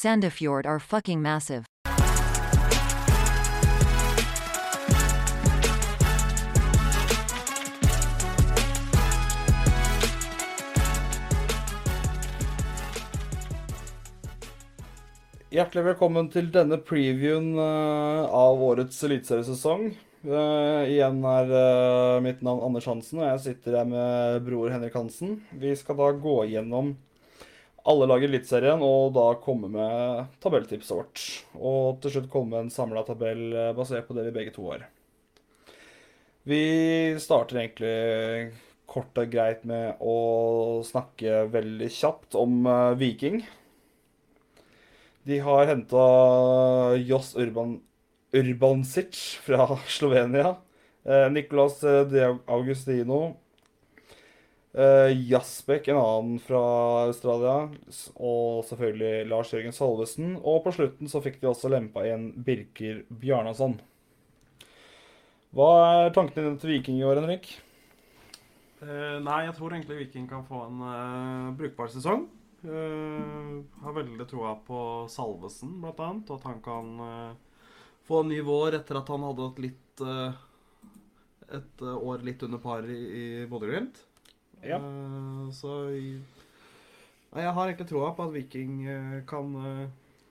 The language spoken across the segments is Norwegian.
Sandefjord are fucking massive. Hjertelig velkommen til denne previewen eh, av årets eliteseriesesong. Uh, igjen er uh, mitt navn Anders Hansen, og jeg sitter her med bror Henrik Hansen. Vi skal da gå gjennom alle lag i Eliteserien og da komme med tabelltipset vårt. Og til slutt komme med en samla tabell eh, basert på det vi begge to har. Vi starter egentlig kort og greit med å snakke veldig kjapt om eh, Viking. De har henta Jos Urban, Urbansic fra Slovenia. Eh, Nicolas De Augustino. Eh, Jasbek, en annen fra Australia. Og selvfølgelig Lars Jørgen Salvesen. Og på slutten så fikk de også lempa igjen Birker Bjarnason. Hva er tankene dine til Viking i år, Henrik? Uh, nei, jeg tror egentlig Viking kan få en uh, brukbar sesong. Har veldig troa på Salvesen, blant annet. Og at han kan få en ny vår etter at han hadde et litt Et år litt under par i, i Bodø-Glimt. Ja. Eh, så jeg har egentlig troa på at Viking eh, kan eh,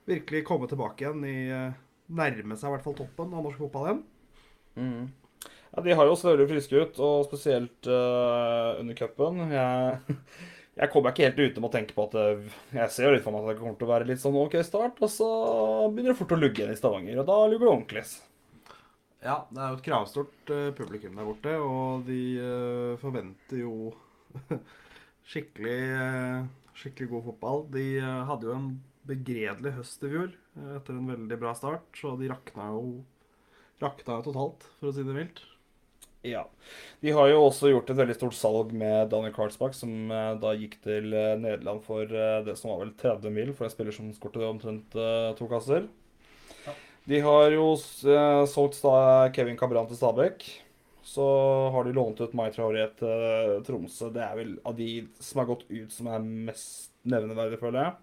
virkelig komme tilbake igjen i Nærme seg i hvert fall toppen av norsk fotball igjen. Mm. Ja, De har jo sett veldig friske ut, og spesielt uh, under cupen. Jeg, jeg kommer ikke helt utenom å tenke på at det, jeg ser jo litt for meg at det kommer til å være litt sånn OK start, og så begynner det fort å lugge igjen i Stavanger, og da lugger det ordentlig. Ja, det er jo et kravstort uh, publikum der borte, og de uh, forventer jo skikkelig, eh, skikkelig god fotball. De eh, hadde jo en begredelig høst i fjor eh, etter en veldig bra start, så de rakna jo, rakna jo totalt, for å si det vilt. Ja. De har jo også gjort et veldig stort salg med Daniel Karlsbach, som da gikk til Nederland for det som var vel 30 mil, for en spiller som skåret omtrent to kasser. Ja. De har jo solgt Kevin Cabran til Stabæk. Så har de lånt ut Mai Traoré til eh, Tromsø. Det er vel av de som har gått ut, som er mest nevneverdig, føler jeg.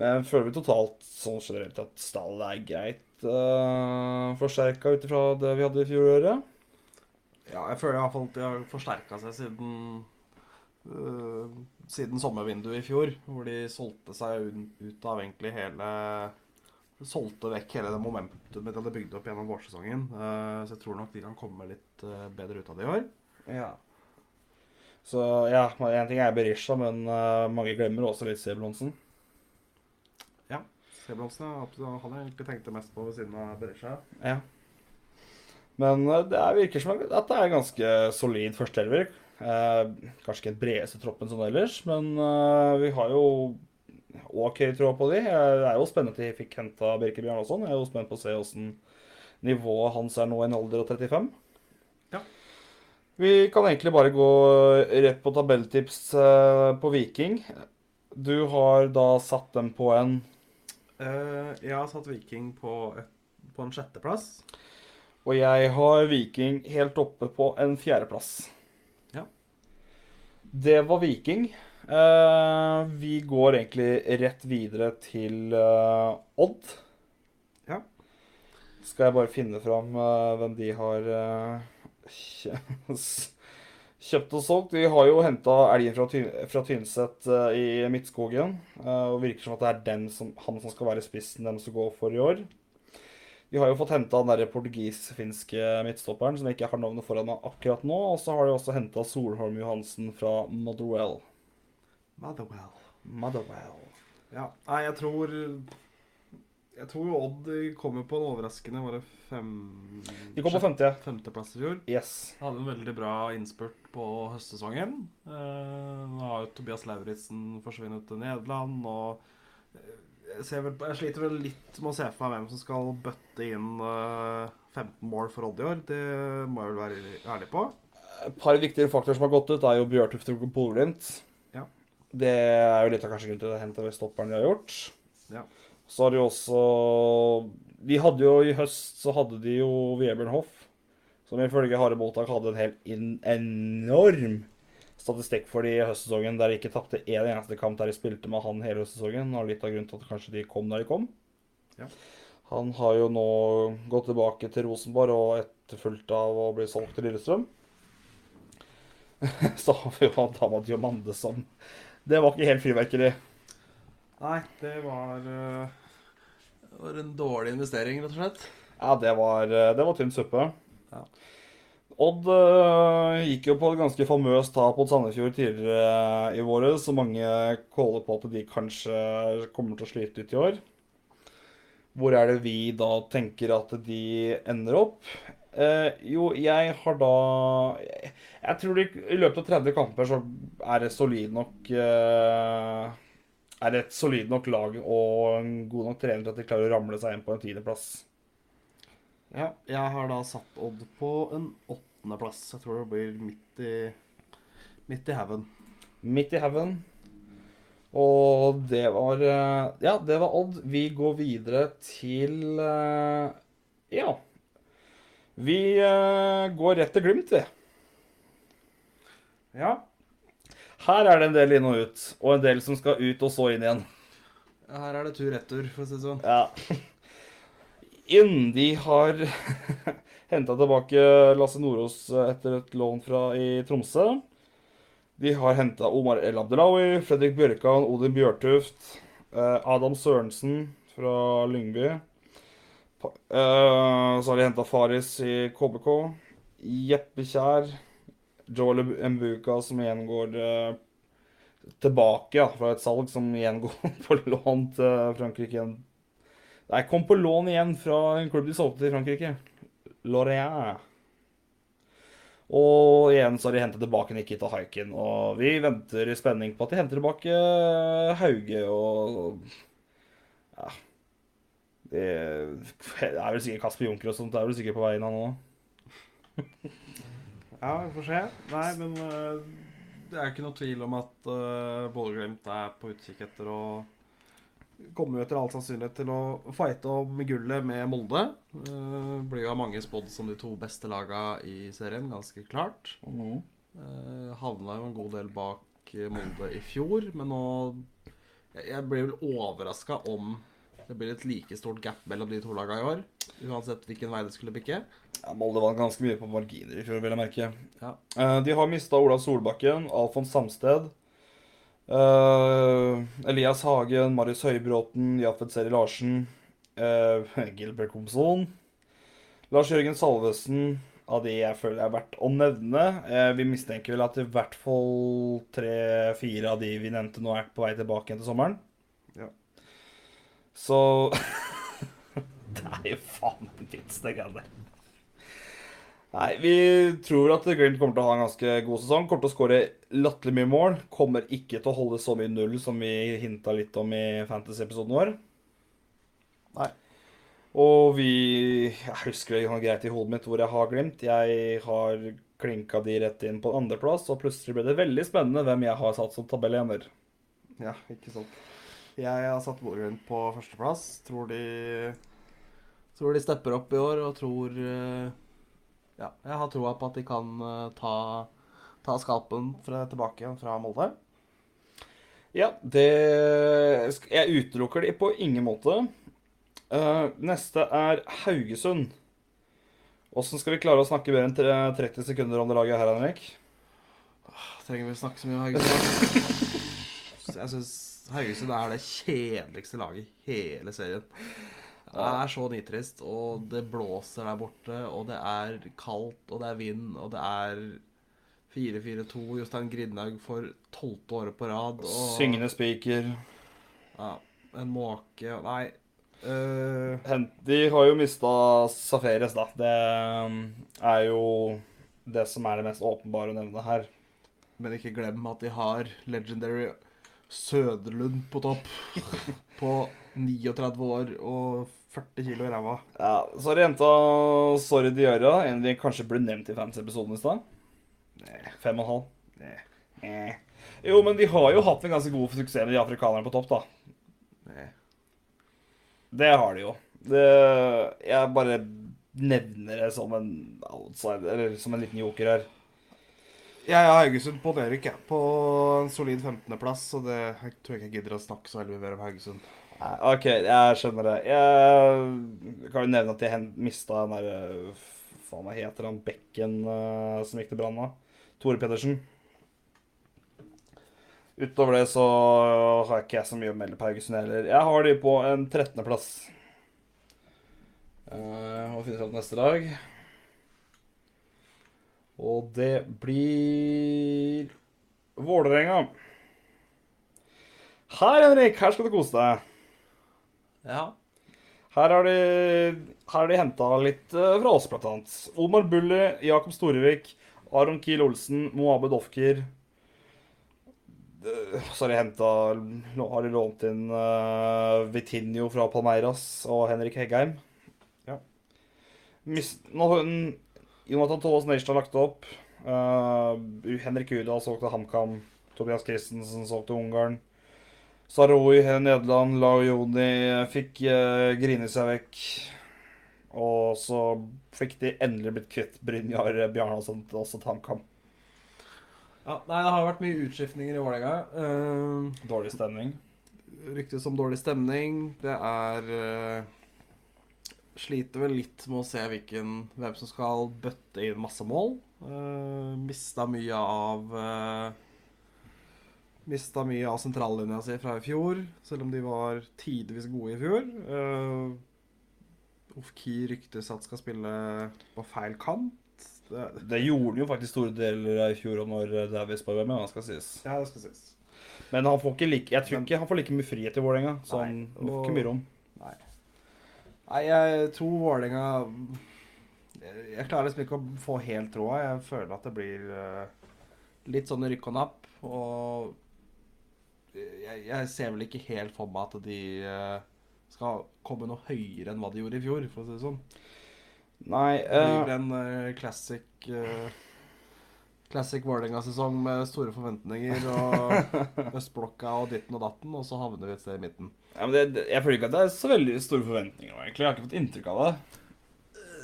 Men føler vi totalt sånn generelt at stallet er greit uh, forsterka ut ifra det vi hadde i fjoråret? Ja, jeg føler i hvert fall at de har forsterka seg siden uh, siden sommervinduet i fjor, hvor de solgte seg ut av egentlig hele Solgte vekk hele det momentumet de hadde bygd opp gjennom vårsesongen. Uh, så jeg tror nok de kan komme litt uh, bedre ut av det i år. Ja. Så ja, én ting er Berisha, men uh, mange glemmer også litt Sebulonsen. Ja, Sebulonsen hadde jeg egentlig tenkt det mest på ved siden av Berisha. Ja. Men det er, virker som at det er ganske solid førsteelver. Kanskje ikke den bredeste troppen sånn ellers, men vi har jo OK tråd på de. Det er jo spennende at de fikk henta Birke Bjarnason. Jeg er jo spent på å se åssen nivået hans er nå i en alder av 35. Ja. Vi kan egentlig bare gå rett på tabelltips eh, på Viking. Du har da satt dem på en Eh, jeg har satt Viking på, et, på en sjetteplass. Og jeg har Viking helt oppe på en fjerdeplass. Ja. Det var Viking. Eh, vi går egentlig rett videre til uh, Odd. Ja. Skal jeg bare finne fram uh, hvem de har kjøpt og solgt. De har jo henta elgen fra, Tyn fra Tynset i Midtskogen. og virker som at det er den som, han som skal være spissen dem som går for i år. De har jo fått henta den portugis-finske midtstopperen som jeg ikke har navnet foran meg akkurat nå. Og så har de også henta Solholm Johansen fra Motherwell. Motherwell. Motherwell. Ja, nei, jeg tror Jeg tror Odd kommer på en overraskende bare fem... De kom på femte. femteplass i fjor. Yes. Hadde en veldig bra innspurt på høstsesongen. Eh, nå har jo Tobias Lauritzen forsvunnet til Nederland, og eh, jeg, ser vel, jeg sliter vel litt med å se for meg hvem som skal bøtte inn eh, 15 mål for Odd i år. Det må jeg vel være ærlig på. Et par viktige faktorer som har gått ut, er jo Bjørtuft og Bodø-Glimt. Det er jo litt av kanskje grunnen til å hente ved stopperen de har gjort. Ja. Så har de også De hadde jo i høst så hadde de jo Vebjørn Hoff, som ifølge harde Boltak hadde en helt enorm statistikk for de i høstsesongen der de ikke tapte én eneste kamp der de spilte med han hele høstsesongen. Og litt av grunnen til at kanskje de kom der de kom. Ja. Han har jo nå gått tilbake til Rosenborg og etterfulgt av å bli solgt til Lillestrøm. Så har vi jo han Damad Diomande som Det var ikke helt fyrverkeri. Nei, det var eh, Det var en dårlig investering, rett og slett. Ja, det var, eh, det var tynn suppe. Ja. Odd uh, gikk jo på et ganske famøst tap mot Sandefjord tidligere i våre, så mange caller på at de kanskje kommer til å slite ut i år. Hvor er det vi da tenker at de ender opp? Eh, jo, jeg har da jeg, jeg tror det, i løpet av 30 kamper så er det solid nok uh, Er det et solid nok lag og en god nok trener til at de klarer å ramle seg inn på en tiendeplass. Ja, jeg har da satt Odd på en åttendeplass. Jeg tror det blir midt i midt i haugen. Midt i haugen. Og det var eh, Ja, det var Odd. Vi går videre til uh, Ja. Vi eh, går rett til Glimt, vi. Ja. Her er det en del inn og ut, og en del som skal ut og så inn igjen. Her er det tur-retur, for å si det sånn. Ja. Inn de har henta tilbake Lasse Nordås etter et lån fra i Tromsø. De har henta Omar El Abdelawi, Fredrik Bjørkan, Odin Bjørtuft, eh, Adam Sørensen fra Lyngby. Eh, Så har de henta Faris i KBK. Jeppe Kjær. Joel Mbuka, som igjen går eh, tilbake ja, fra et salg, som igjen går på lån til Frankrike igjen. Nei, kom på lån igjen fra en klubb de solgte til Frankrike. Lorraine. Og igjen så har de hentet tilbake Nikita Haikin, og vi venter i spenning på at de henter tilbake Hauge og Ja. Det er vel sikkert Kasper Junker og sånt. Det er vel sikkert på vei inn, han òg. Ja, vi får se. Nei, men eh, det er ikke noe tvil om at uh, Bodø-Glimt er på utkikk etter å Kommer jo etter all sannsynlighet til å fighte om gullet med Molde. Uh, blir jo av mange spådd som de to beste laga i serien, ganske klart. Uh, havna jo en god del bak Molde i fjor, men nå jeg blir vel overraska om det blir et like stort gap mellom de to laga i år. Uansett hvilken vei det skulle bikke. Ja, Molde vant ganske mye på marginer i fjor, vil jeg merke. Ja. Eh, de har mista Ola Solbakken, Alfons Samsted. eh, Elias Hagen, Marius Høybråten, Jafet Seri Larsen. eh, Gilbert Komson. Lars Jørgen Salvesen, av de jeg føler er verdt å nevne. Vi mistenker vel at i hvert fall tre-fire av de vi nevnte nå, er på vei tilbake igjen til sommeren. Så Det er jo faen meg en vits, det greia der. Nei, vi tror at Glimt kommer til å ha en ganske god sesong. Kommer til å skåre latterlig mye mål. Kommer ikke til å holde så mye null som vi hinta litt om i Fantasy-episoden vår. Nei. Og vi Jeg husker det greit i hodet mitt hvor jeg har Glimt. Jeg har klinka de rett inn på andreplass, og plutselig ble det veldig spennende hvem jeg har satt som tabellener. Ja, ikke sant. Jeg har satt Bodø-Glimt på førsteplass. Tror de Tror de stepper opp i år og tror eh, Ja, jeg har troa på at de kan eh, ta, ta skalpen fra, tilbake igjen fra Molde. Ja, det Jeg utelukker de på ingen måte. Eh, neste er Haugesund. Åssen skal vi klare å snakke mer enn 30 sekunder om det laget her, Henrik? Trenger vi snakke så mye om Haugesund? jeg syns Haugesund er det kjedeligste laget i hele serien. Det er så nitrist, og det blåser der borte, og det er kaldt, og det er vind, og det er 4-4-2. Jostein Grindhaug for tolvte året på rad. Og, Syngende spiker. Ja, en måke Nei. Uh... De har jo mista Safares, da. Det um, er jo det som er det mest åpenbare å nevne her. men ikke glem at de har legendary Søderlund på topp. På 39 år og 40 kilo i ræva. Ja, så jenta, Sorry Diarra, en vi kanskje ble nevnt i fans-episoden i stad. Fem og en halv. Nei. Jo, men de har jo hatt en ganske god suksess med de afrikanerne på topp, da. Nei. Det har de jo. Det, jeg bare nevner det som en outsider, eller som en liten joker her. Jeg har Haugesund på nedrykk, jeg. På en solid 15.-plass. Så det jeg tror jeg ikke jeg gidder å snakke så veldig mer om Haugesund. OK, jeg skjønner det. Jeg kan jo nevne at jeg mista den derre Faen, hva heter han bekken eh, som gikk til Brann nå? Tore Pedersen. Utover det så har ikke jeg så mye å melde på Haugesund heller. Jeg har de på en 13.-plass. Uh, må finne fram til neste lag. Og det blir Vålerenga. Her, Henrik, her skal du kose deg. Ja. Her har de, her har de henta litt eh, fra oss, blant annet. Omar Bulli, Jakob Storevik, Aron Kiel Olsen, Moabed Ofkir. Eh, Så har de henta Har de lånt inn uh, Vitinho fra Palmeiras og Henrik Heggheim. Ja. Mis, nå, Jonathan Thomas Nation har lagt opp. Uh, Henrik Udal solgte HamKam. Tobias Christensen solgte Ungarn. Saroui Nederland, Laojoni fikk uh, grine seg vekk. Og så fikk de endelig blitt kvitt Brynjar Bjarnason også til HamKam. ja. Nei, det har vært mye utskiftninger i Vålerenga. Uh, Dårlig stemning. ryktes om dårlig stemning. Det er eh, Sliter vel litt med å se hvilken, hvem som skal bøtte inn masse mål. Uh, mista mye av uh, Mista mye av sentrallinja si fra i fjor, selv om de var tidvis gode i fjor. Uh, Ofki ryktes at skal spille på feil kant. Det, Det gjorde han jo faktisk store deler av i fjor og når Davies var med, hva skal sies. ja, det skal sies. Men han får ikke like, jeg tror ikke han får like mye frihet i Vålerenga. Så han får ikke mye rom. Nei. Jeg tror Vålerenga Jeg klarer liksom ikke å få helt troa. Jeg føler at det blir eh, litt sånn rykk og napp. Og jeg, jeg ser vel ikke helt for meg at de eh, skal komme noe høyere enn hva de gjorde i fjor, for å si det sånn. Nei, Det eh, blir en eh, classic uh, Classic Vålerenga-sesong med store forventninger og østblokka og ditten og datten, og så havner vi et sted i midten. ja, men det, jeg føler ikke at det er så veldig store forventninger egentlig. Jeg har ikke fått inntrykk av det.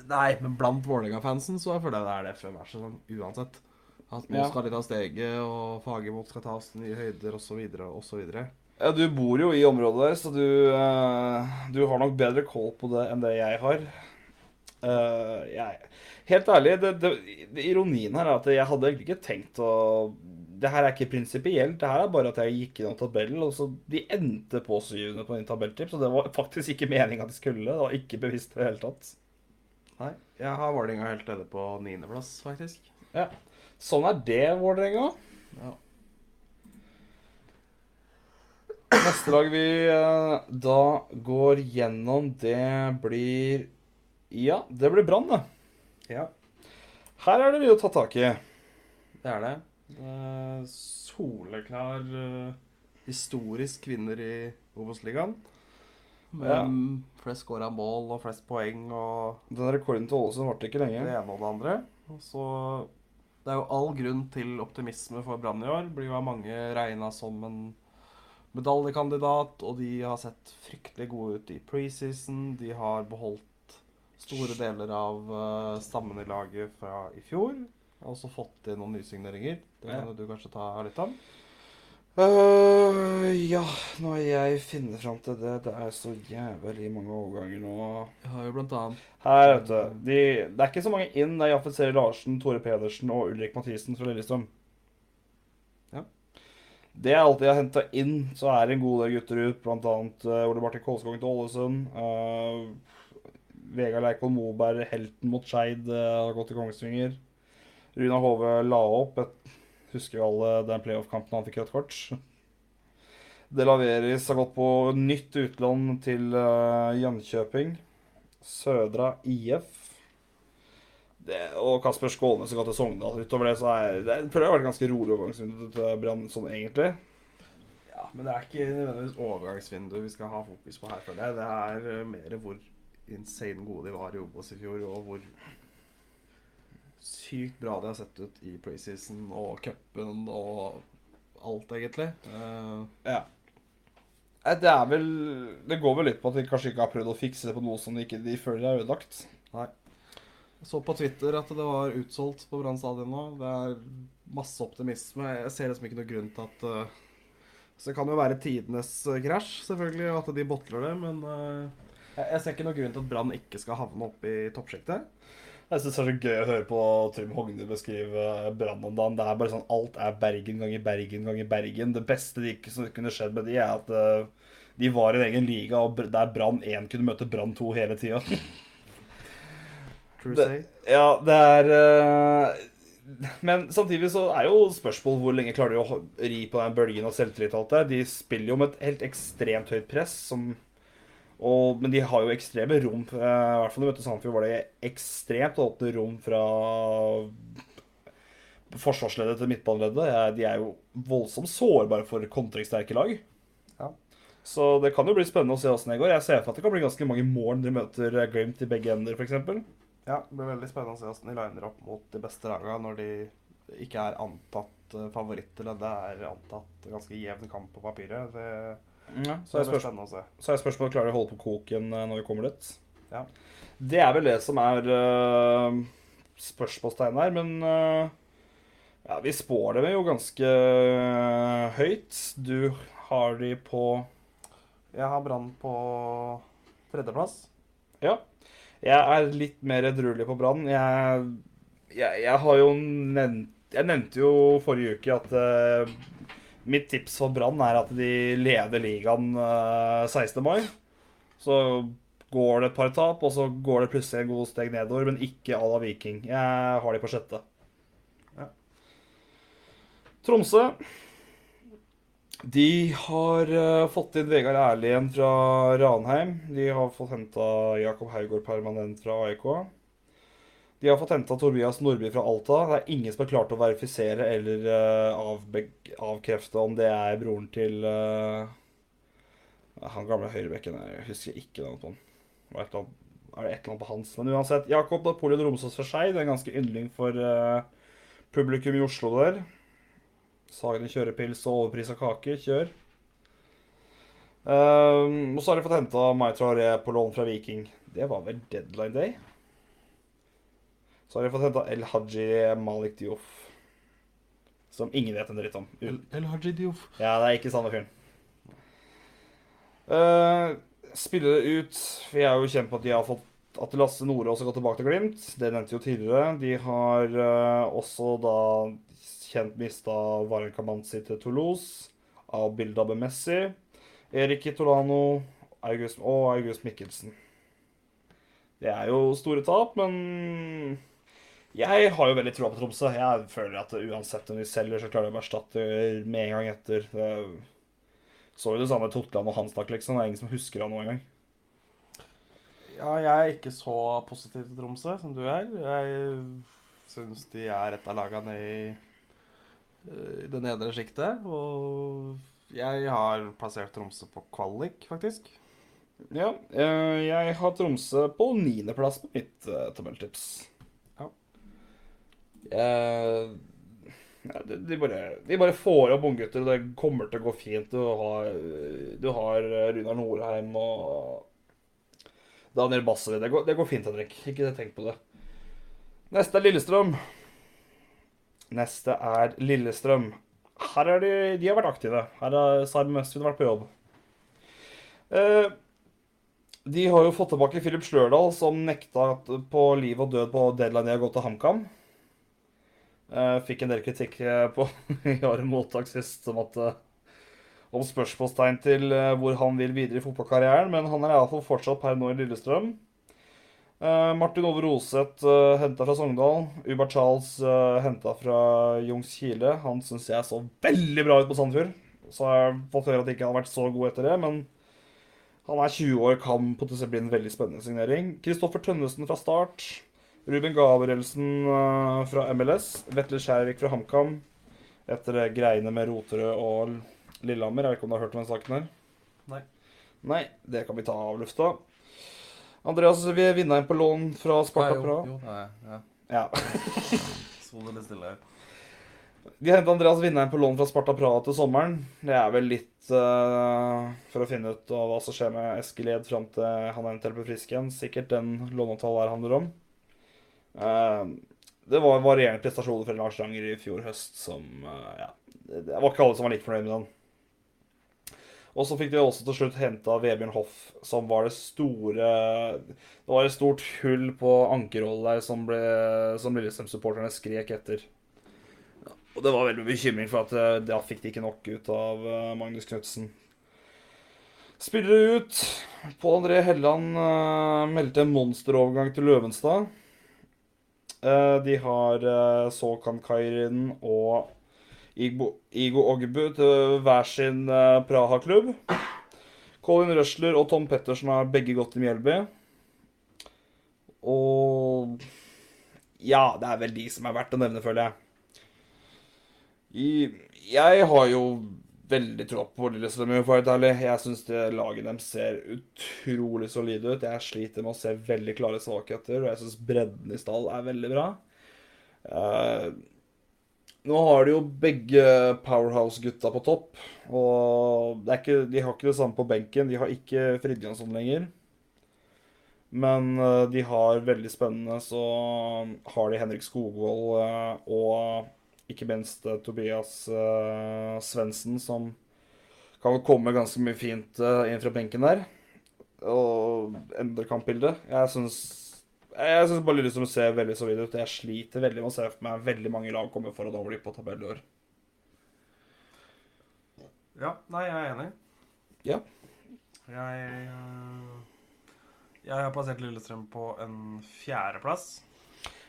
Nei, men blant Vålerenga-fansen så føler jeg det er det før hver sesong, uansett. At nå skal de ta steget, og Fagermo skal ta til nye høyder, osv., osv. Ja, du bor jo i området der, så du, eh, du har nok bedre kål på det enn det jeg har. Eh, jeg, helt ærlig, det, det, ironien her er at jeg hadde egentlig ikke tenkt å Det her er ikke prinsipielt, det her er bare at jeg gikk gjennom tabellen, og så de endte på syvende på en tabelltips, så det var faktisk ikke meningen at de skulle. Det var ikke bevisst i det hele tatt. Nei, jeg har Vålerenga helt nede på niendeplass, faktisk. Ja. Sånn er det, Vålerenga. Ja. Neste lag vi eh, da går gjennom, det blir Ja, det blir Brann, det. ja, Her er det mye å ta tak i. det er det. Eh, soleklar eh, historisk vinner i Obos-ligaen. Med Ja. flest skåra mål og flest poeng og Den rekorden til Ålesund varte ikke det ene og det andre. Så Det er jo all grunn til optimisme for Brann i år. Blir jo av mange regna som en medaljekandidat, og de har sett fryktelig gode ut i preseason. De har beholdt store deler av uh, stammen i laget fra i fjor. Og også fått inn noen nysigneringer. Det kan ja. du kanskje ta litt om. Uh, ja, når jeg finner fram til det Det er så jævlig mange overganger nå. Jeg har jo blant annet Her, vet du. De, det er ikke så mange inn. Det er Jaffet Seri Larsen, Tore Pedersen og Ulrik Mathisen fra Lillestrøm. Ja. Det er alt jeg har henta inn. Så er det en god del gutter ut, blant annet uh, Ole Martin Kolskogen til Ålesund. Uh, Vegard Leikvoll Moberg, helten mot Skeid, uh, har gått til Kongsvinger. Runa Hove la opp. Et, husker jo alle den playoff-kampen han fikk rødt kort. De Laveris har gått på nytt utlån til uh, Jönköping. Sødra IF. Det, og Kasper Skålnes har gått til Sogndal. Utover det så er det prøver å være ganske rolig overgangsvindu til Brann sånn egentlig. Ja, men det er ikke nødvendigvis overgangsvindu vi skal ha fokus på her, føler jeg. Det er eh, mer hvor insane gode de var i Obos i fjor, og hvor sykt bra de har sett ut i preseason og cupen og alt, egentlig. Uh, Ja. Det er vel Det går vel litt på at de kanskje ikke har prøvd å fikse det på noe som de ikke de føler er ødelagt. Nei. Jeg så på Twitter at det var utsolgt på Brann stadion nå. Det er masse optimisme. Jeg ser liksom ikke noe grunn til at uh, Så det kan jo være tidenes krasj, selvfølgelig, at de botler det, men eh, jeg, jeg ser ikke noen grunn til at Brann ikke skal havne opp i toppsjiktet. Jeg syns det er så gøy å høre på Trym Hogne beskrive Brann om dagen. Det er bare sånn alt er Bergen ganger Bergen ganger Bergen. Det beste de ikke, som kunne skjedd med de, er at eh, de var i en egen liga, og der Brann 1 kunne møte Brann 2 hele tida. True Det- say. Ja, det er eh, Men samtidig så er jo spørsmål hvor lenge klarer de å ri på den bølgen og selvtillit og alt det. De spiller jo med et helt ekstremt høyt press, som og, men de har jo ekstreme rom. eh, I hvert fall når de møtte Sandefjord, var det ekstremt åpne rom fra forsvarsleddet til midtbaneleddet. De er jo voldsomt sårbare for kontringssterke lag. Ja. Så det kan jo bli spennende å se åssen det går. Jeg ser for at det kan bli ganske mange mål de møter eh, Glimt i begge ender, f.eks. Ja, det blir veldig spennende å se hvordan de liner opp mot de beste lagene når de ikke er antatt eh, favoritter. eller Det er antatt ganske jevn kamp på papiret. Det, Ja, så er det blir spørs å se. så er spørsmålet klarer de å holde på koken eh, når vi kommer dit. Ja. Det er vel det som er uh, spørsmålstegn her, men uh, ja, vi spår dem jo ganske uh, høyt. Du har de på Jeg har Brann på tredjeplass. Ja. Jeg er litt mer edruelig på Brann. Jeg, jeg, jeg har jo nevnt Jeg nevnte jo forrige uke at eh, mitt tips for Brann er at de leder ligaen eh, 16. mai. Så går det et par tap, og så går det plutselig en god steg nedover, men ikke à la Viking. Jeg har de på sjette. Ja. Tromsø. De har eh, fått inn Vegard Erlien fra Ranheim. De har fått henta Jakob Haugård permanent fra AIK. De har fått henta Tobias Nordby fra Alta. Det er ingen som har klart å verifisere eller uh, avkrefte om det er broren til uh, han gamle høyrebekken. Jeg husker ikke navnet på han. Er det et eller annet på hans? Men uansett, Jakob Napoleon Romsås for seg. Det er en ganske yndling for uh, publikum i Oslo der. Sagene i kjørepils og overpris av kake. Kjør. Um, og så har de fått henta Mai Traoré på lån fra Viking. Det var vel deadline day? Så har de fått henta El Haji Malik Diouf. Som ingen vet en dritt om. El, El Haji Diouf. Ja, det er ikke samme fyren. Uh, spillere ut Vi er jo kjent på at de har fått at Lasse Nordås har gått tilbake til Glimt. Det nevnte vi jo tidligere. De har uh, også da kjent mista Varen Kamanzi til Toulouse. Av Bilda Messi. Erik Itolano August, og August Mikkelsen. Det er jo store tap, men jeg har jo veldig troa på Tromsø. Jeg føler at uansett om de selger, så klarer de å erstatte med en gang etter. Så jo det samme Totland og Hanstak, liksom. Det er ingen som husker han nå engang. Ja, jeg er ikke så positiv til Tromsø som du er. Jeg syns de er et av lagene i, eh, i det nedre sjiktet. Og jeg har plassert Tromsø på kvalik, faktisk. Ja, eh, jeg har Tromsø på niendeplass på mitt uh, tabelltips. Eh, de, bare, de bare får opp unggutter, og det kommer til å gå fint. Du har, du har eh, Runar Norheim og Daniel Basseli. Det, det går fint, Henrik. Ikke tenk på det. Neste er Lillestrøm. Neste er Lillestrøm. Her er de, de har vært aktive. Her har Sarm Østvin vært på jobb. Eh, de har jo fått tilbake Philip Slørdal, som nekta på liv og død på deadline de har gått til HamKam. Eh, fikk en del kritikk eh, på i året mottak sist om at eh, om spørsmålstegn til hvor han vil videre i fotballkarrieren, men han er iallfall fortsatt per nå i Lillestrøm. Martin Ove Roseth uh, henta fra Sogndal. Uber Charles uh, henta fra Jungskile. Han syns jeg så veldig bra ut på Sandefjord. Så har jeg fått høre at ikke har vært så god etter det, men han er 20 år, kan potensielt bli en veldig spennende signering. Kristoffer Tønnesen fra Start. Ruben Gabrielsen eh, fra MLS. Vetle Skjærvik fra HamKam. Etter det greiene med Roterød og Lillehammer. Jeg vet ikke om du har hørt om den saken her? Nei. Nei, det kan vi ta av lufta. Andreas vi er vinneren på lån fra Sparta Praha. jo, nei, ja. Ja. Sto det stille her. De henta Andreas vinneren på lån fra Sparta Praha til sommeren. Det er vel litt uh, for å finne ut hva som skjer med Eskil Ed fram til han eventuelt blir frisk igjen. Sikkert den låneavtalen her handler om. Eh, det var varierende prestasjoner fra Lars Ranger i fjor høst som eh, Ja, det var ikke alle som var like fornøyd med den. Og så fikk de også til slutt henta Vebjørn Hoff, som var det store Det var et stort hull på ankerrollen der som, ble, som Lillestrøm-supporterne skrek etter. Og det var veldig bekymring for at det da fikk de ikke nok ut av eh, Magnus Knutsen. Spillere ut. Pål André Helland eh, meldte en monsterovergang til Løvenstad. Eh, de har Sokan Såkan Kairin og Igo Ogbu til hver sin eh, Praha-klubb. Colin Røsler og Tom Pettersen har begge gått til Mjelby. Og Ja, det er vel de som er verdt å nevne, føler jeg. Jeg har jo veldig tro på Lillestrøm, for. Jeg syns laget deres ser utrolig solide ut. Jeg sliter med å se veldig klare svakheter, og jeg syns bredden i stall er veldig bra. Eh, nå har de jo begge Powerhouse-gutta på topp, og ikke, de har ikke det samme på benken. De har ikke Fridtjonsson lenger. Men eh, de har veldig spennende, så har de Henrik Skogvold eh, og ikke minst eh, Tobias uh, Svendsen, som kan komme ganske mye fint eh, inn fra benken der. Og endre kampbildet. Jeg syns jeg syns bare Lillestrøm ser veldig solid ut. Jeg sliter veldig med å se for meg veldig mange lag komme for å dårlig på tabell i år. Ja, nei, jeg er enig. Ja. Jeg Jeg har plassert Lillestrøm på en fjerdeplass.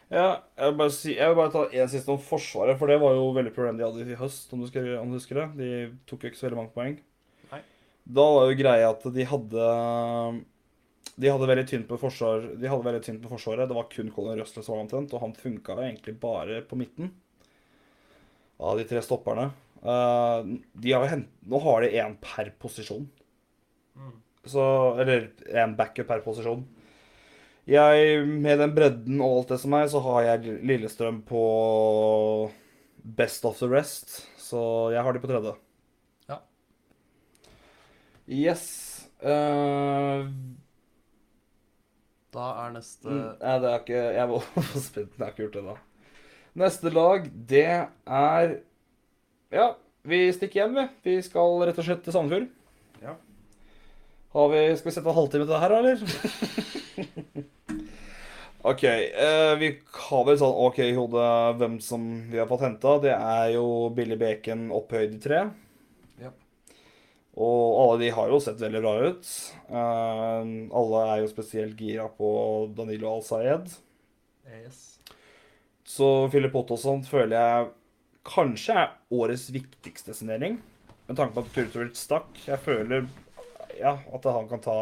Ja, jeg vil bare, si, jeg vil bare ta en siste om Forsvaret, for det var jo veldig problem de hadde i høst, om du, skal, om du husker det. De tok jo ikke så veldig mange poeng. Nei. Da var jo greia at de hadde De hadde veldig tynt på forsvar veldig tynt på forsvaret. Det var kun Colin Røsler som var omtrent, og han funka egentlig bare på midten av de tre stopperne. Eh, de har hent, nå har de én per posisjon. Mm. Så Eller én backup per posisjon. Jeg, med den bredden og alt det som er, så har jeg Lillestrøm på best of the rest. Så jeg har de på tredje. Ja. Yes. Uh, Da er neste mm, nei, det er ikke Jeg var for spent. Jeg har ikke gjort det, da. Neste lag, det er Ja, vi stikker hjem, vi. Vi skal rett og slett til Sandefjord. Vi, skal vi sette en halvtime til det her, eller? OK. eh, vi har vel sånn OK i hodet hvem som vi har fått henta. Det er jo Billy Bacon opphøyd i tre. Ja. Og alle de har jo sett veldig bra ut. Eh, alle er jo spesielt gira på Danilo Al-Sayed. Yes. Så Philip Ottosson føler jeg kanskje er årets viktigste signering. Med tanke på at Kurtovic stakk. Jeg føler ja, at han kan ta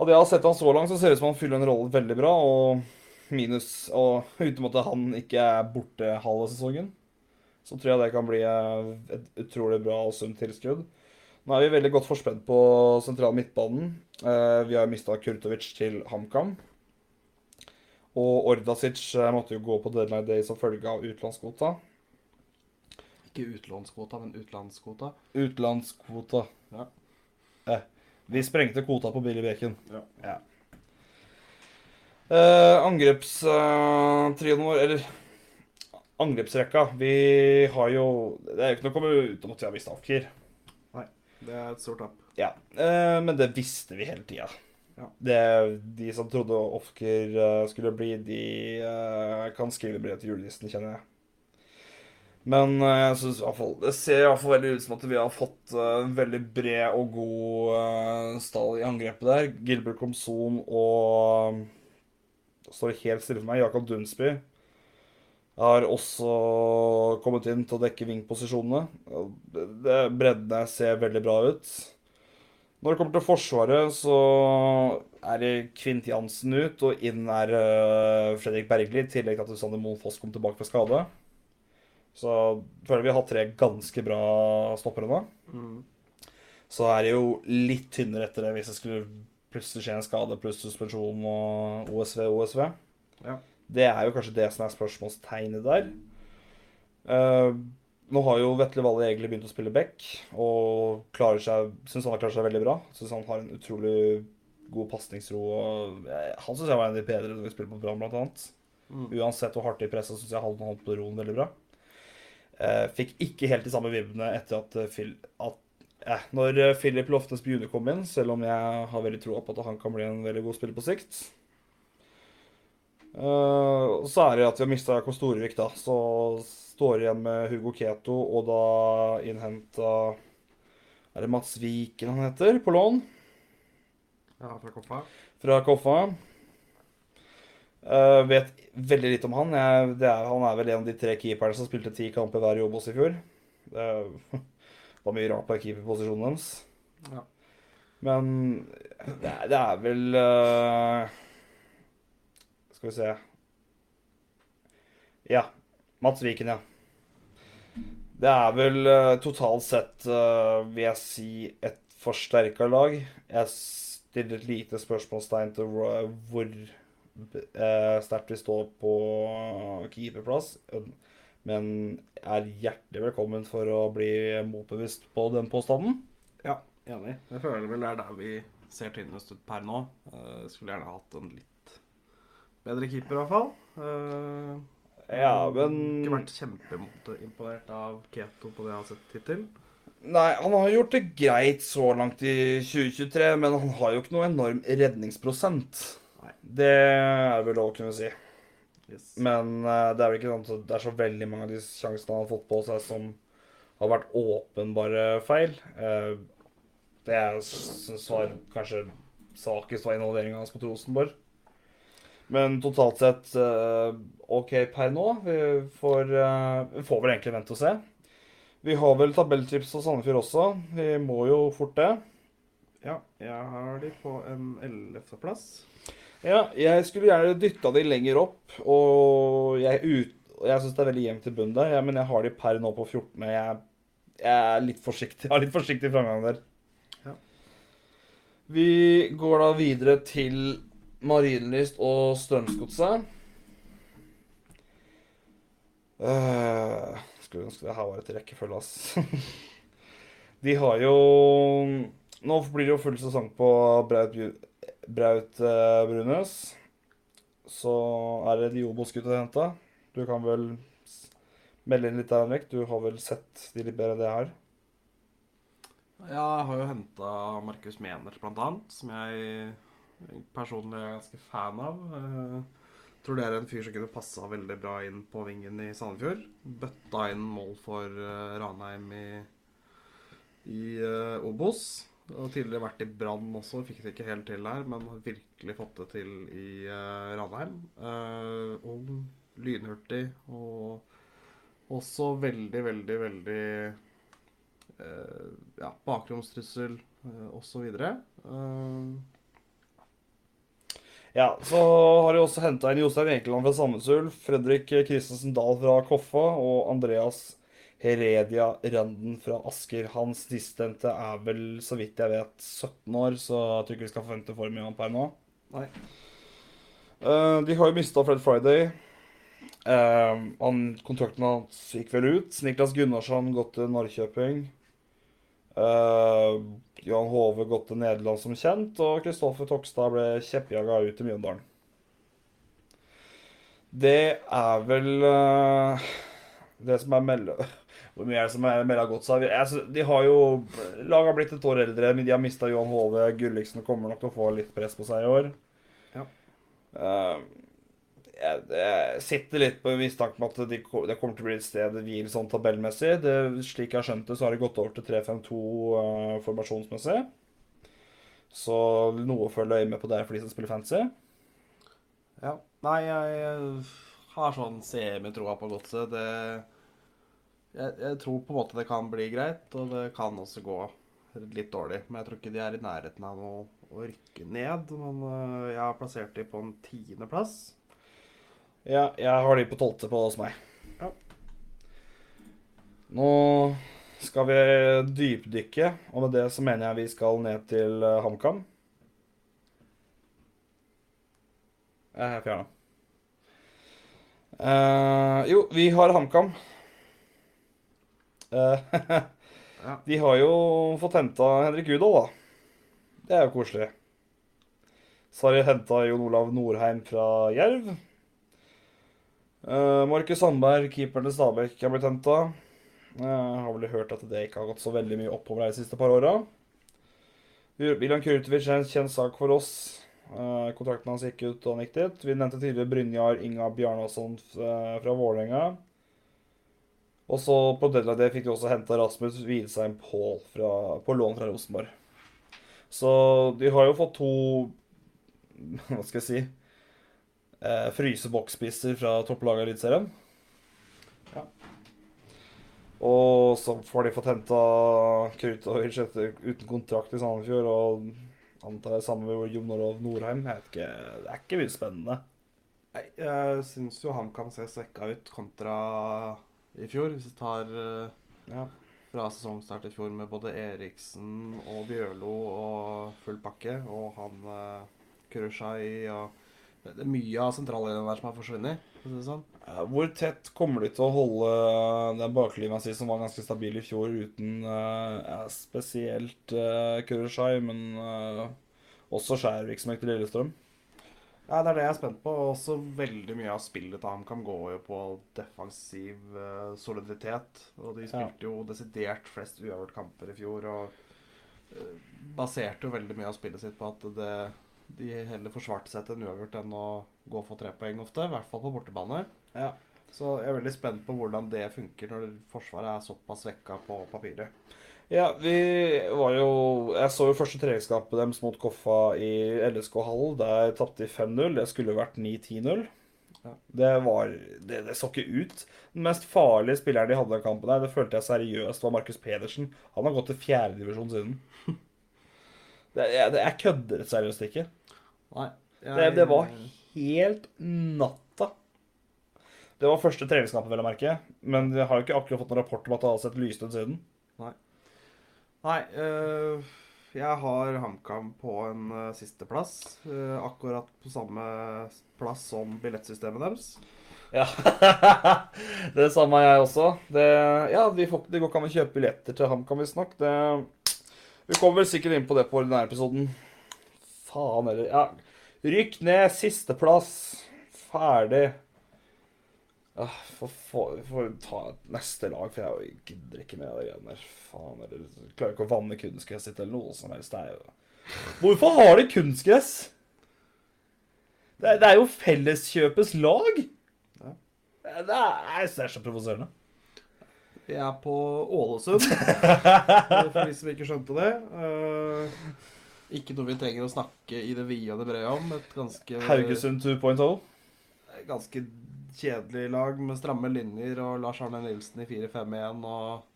Av det jeg har sett han så langt, så ser det ut som han fyller en rolle veldig bra. Og minus Og uten at han ikke er borte halve sesongen, så tror jeg det kan bli eh, et utrolig bra og sunt tilskudd. Nå er vi veldig godt forspent på sentral midtbanen. Eh, Vi har mista Kurtovic til HamKam. Og Ordasic eh, måtte jo gå på deadline day som følge av utlånskvota. Ikke utlånskvota, men utlandskvota. Utenlandskvota. Ja. Eh, vi sprengte kvota på Billy Bacon. Ja. Eh, Angrepstrioen vår, eller angrepsrekka Vi har jo Det er jo ikke noe å komme utenom at vi har mistet Afkir. Det er et stort tap. Ja, Uh, men det visste vi hele tida. Ja. Det- De som trodde Ofker eh, skulle bli, de eh, kan skrive brev til julenissen, kjenner jeg. Men eh, jeg synes i hvert fall, det ser i hvert fall veldig ut som at vi har fått eh, en veldig bred og god eh, stall i angrepet der. Gilbert Komson og Det står helt stille for meg. Jakob Dunsby har også kommet inn til å dekke vingposisjonene. Breddene ser veldig bra ut. Når det kommer til Forsvaret, så er det Kvint Jansen ut, og inn er eh, Fredrik Bergli, i tillegg til at Sander Moen Foss kom tilbake fra skade. Så føler vi har tre ganske bra stoppere nå. Mm. Så er det jo litt tynnere etter det hvis det skulle plutselig skje en skade pluss suspensjon og OSV OSV. Ja. Det er jo kanskje det som er spørsmålstegnet der. Uh, nå har jo Vetle Valle egentlig begynt å spille back, og klarer seg, syns han har klart seg veldig bra. Syns han har en utrolig god pasningsro. og Han syns jeg var en av de bedre når vi spilte på Brann, blant annet. Mm. Uansett hvor hardt de pressa, syns jeg han holdt på roen veldig bra. Eh, fikk ikke helt de samme vibbene etter at, eh, Phil, at eh, Når Philip Loftes Bjune kom inn, selv om jeg har veldig tro på at han kan bli en veldig god spiller på sikt. Eh, så er det at vi har mista Kostorevik, da. Så står igjen med Hugo Keto, og da innhenta Er det Mats Viken han heter, på lån? Ja, fra Koffa? fra Koffa. Eh, vet veldig litt om han. Jeg, det er, han er vel en av de tre keeperne som spilte ti kamper hver i Obos i fjor. Det var mye rart på keeperposisjonen deres. Ja. Men det er, det er vel uh, Skal vi se Ja. Mats Viken, ja. Det er vel eh, totalt sett, vil jeg si, et forsterka lag. Jeg stiller et lite spørsmålstegn til hvor, sterkt vil stå på keeperplass. Men er hjertelig velkommen for å bli motbevisst på den påstanden. Ja, enig. Jeg føler vel det er der vi ser tynnest ut per nå. Eh, skulle gjerne hatt en litt bedre keeper, i hvert fall. Eh, Ja, men Ikke vært kjempeimponert av Keto på det jeg har sett hittil. Nei, han har gjort det greit så langt i 2023, men han har jo ikke noe enorm redningsprosent. Det er vel lov å kunne si. Yes. Men uh, det er vel ikke sånn at det er så veldig mange av de sjansene han har fått på seg som har vært åpenbare feil. Uh, det jeg syns var kanskje svakest var involveringa hans mot Rosenborg. Men totalt sett uh, OK per nå. Vi får, vi får vel egentlig vente og se. Vi har vel tabelltips og Sandefjord også. Vi må jo fort det. Ja, jeg har de på en ellevteplass. Ja, jeg skulle gjerne dytta de lenger opp, og jeg, ut, jeg syns det er veldig jevnt i bunnen der, ja, men jeg har de per nå på 14. Jeg, jeg er litt forsiktig. Jeg har litt forsiktig framgang der. Ja. Vi går da videre til Marienlyst og Strømsgodset. Uh, skulle ønske det her var et rekkefølge, ass. De har jo Nå blir det jo full sesong på Braut, Braut eh, Brunes. Så er det de Obos-gutta henta. Du kan vel melde inn litt der, Henrik. Du har vel sett de litt bedre enn det har? Ja, jeg har jo henta Markus Mener, blant annet, som jeg personlig er ganske fan av. Jeg tror det er en fyr som kunne passa veldig bra inn på vingen i Sandefjord. Bøtta inn mål for eh, Ranheim i, i eh, Obos. Og tidligere vært i Brann også, fikk det ikke helt til der, men har virkelig fått det til i uh, Ranheim. Uh, ung, lynhurtig og også veldig, veldig, veldig uh, ja, bakromstrussel uh, osv. Ja, så har de også henta inn Jostein Ekeland fra Sandnes Ulf, Fredrik Christensen Dahl fra Koffa og Andreas Heredia Randen fra Asker. Hans sistnevnte er vel, så vidt jeg vet, 17 år, så jeg tror ikke vi skal forvente for mye av ham per nå. Nei. Uh, de har jo mista Fred Friday. Uh, han, kontrakten hans gikk vel ut. Niklas Gunnarsson gått til Norrköping. Uh, Johan Hove gått til Nederland som kjent, og Kristoffer Tokstad ble kjeppjaga ut til Mjøndalen. Det er vel eh, det som er melde... Hvor mye er det som er har gått seg? Altså, De har jo Laget har blitt et år eldre, men de har mista Johan Hove. Gulliksen kommer nok til å få litt press på seg i år. Ja. Uh, jeg, jeg sitter litt på mistanke om at de, det kommer til å bli et sted hvil sånn tabellmessig. Det, slik jeg har skjønt det, så har det gått over til 3-5-2 eh, formasjonsmessig. Så noe å følge øye med på der for de som spiller fancy. Ja. Nei, jeg har sånn semitroa på godset. Det jeg, jeg tror på en måte det kan bli greit, og det kan også gå litt dårlig. Men jeg tror ikke de er i nærheten av å, å rykke ned. Men øh, jeg har plassert de på en tiendeplass. Ja, jeg har de på tolvte på hos meg. Ja. Nå skal vi dypdykke, og med det så mener jeg vi skal ned til eh, HamKam. Jeg er fjerna. Uh, jo, vi har HamKam. Eh, de har jo fått henta Henrik Udal, da. Det er jo koselig. Så har de henta Jon Olav Norheim fra Jerv. Uh, Markus Sandberg, keeperen til Stabæk, har blitt henta. Uh, har vel hørt at det ikke har gått så veldig mye oppover de siste par åra. William Kurtovic er en kjent sak for oss. Uh, kontrakten hans gikk ut, og han gikk dit. Vi nevnte tidligere Brynjar Inga Bjarnason fra Vålerenga. Og så på deadline day fikk de også henta Rasmus Hvilsheim Paul fra, på lån fra Rosenborg. Så de har jo fått to Hva skal jeg si eh, Fryseboksspisser fra topplaget i Eliteserien. Ja. Og så får de fått henta Krutovic uten kontrakt i Sandefjord, og antar det samme med Jon Olav Norheim. Jeg vet ikke, Det er ikke mye spennende. Nei, jeg syns jo han kan se svekka ut kontra i fjor, hvis vi tar eh, Ja. fra sesongstart i fjor med både Eriksen og Bjørlo og full pakke, og han uh, Kurushai og det er mye av sentrallinjen der som har forsvunnet. sånn. Eh, Hvor tett kommer de til å holde den baklinja si, som var ganske stabil i fjor, uten uh, spesielt uh, Kurushai, men uh, også Skjærvik som gikk til Lillestrøm? Ja, Det er det jeg er spent på. Også veldig mye av spillet til HamKam går jo på defensiv uh, soliditet. Og de spilte jo desidert flest uavgjort kamper i fjor. Og uh, baserte jo veldig mye av spillet sitt på at det, de heller forsvarte seg til en uavgjort enn å gå for tre poeng ofte. I hvert fall på bortebane. Ja. Så jeg er veldig spent på hvordan det funker når Forsvaret er såpass svekka på papiret. Ja, vi var jo Jeg så jo første treningskampet deres mot Koffa i LSK Hall. Der tapte de 5-0. Det skulle vært 9-10-0. Ja. Det var det, det så ikke ut. Den mest farlige spilleren de hadde i kampen, der, det følte jeg seriøst var Markus Pedersen. Han har gått til fjerdedivisjon siden. Det, jeg, det, jeg kødder seriøst ikke. Nei. Det, det var helt natta. Det var første treningskampen, vel å merke. Men jeg har jo ikke akkurat fått noen rapport om at det har sett lyst ut siden. Nei, eh, jeg har HamKam på en uh, sisteplass. Uh, akkurat på samme plass som billettsystemet deres. Ja. det samme har jeg også. Det, ja, de får, de går ikke an å kjøpe billetter til HamKam, visstnok. Vi kommer vel sikkert inn på det på denne episoden. Faen heller. Ja. Rykk ned, sisteplass. Ferdig. Ah, Få få- få ta neste lag, for jeg gidder ikke med de greiene der. Faen eller Klarer ikke å vanne kunstgresset sitt eller noe som helst. Det er jo Hvorfor har de kunstgress? Det det er jo Felleskjøpets lag. Ja. Det er, det er så provoserende. Vi er på Ålesund, for de som ikke skjønte det. Uh, ikke noe vi trenger å snakke i det vide og det brede om. Et ganske, Haugesund 2.0. ganske kjedelig lag med stramme linjer og Lars Arne Nilsen i 4-5-1 og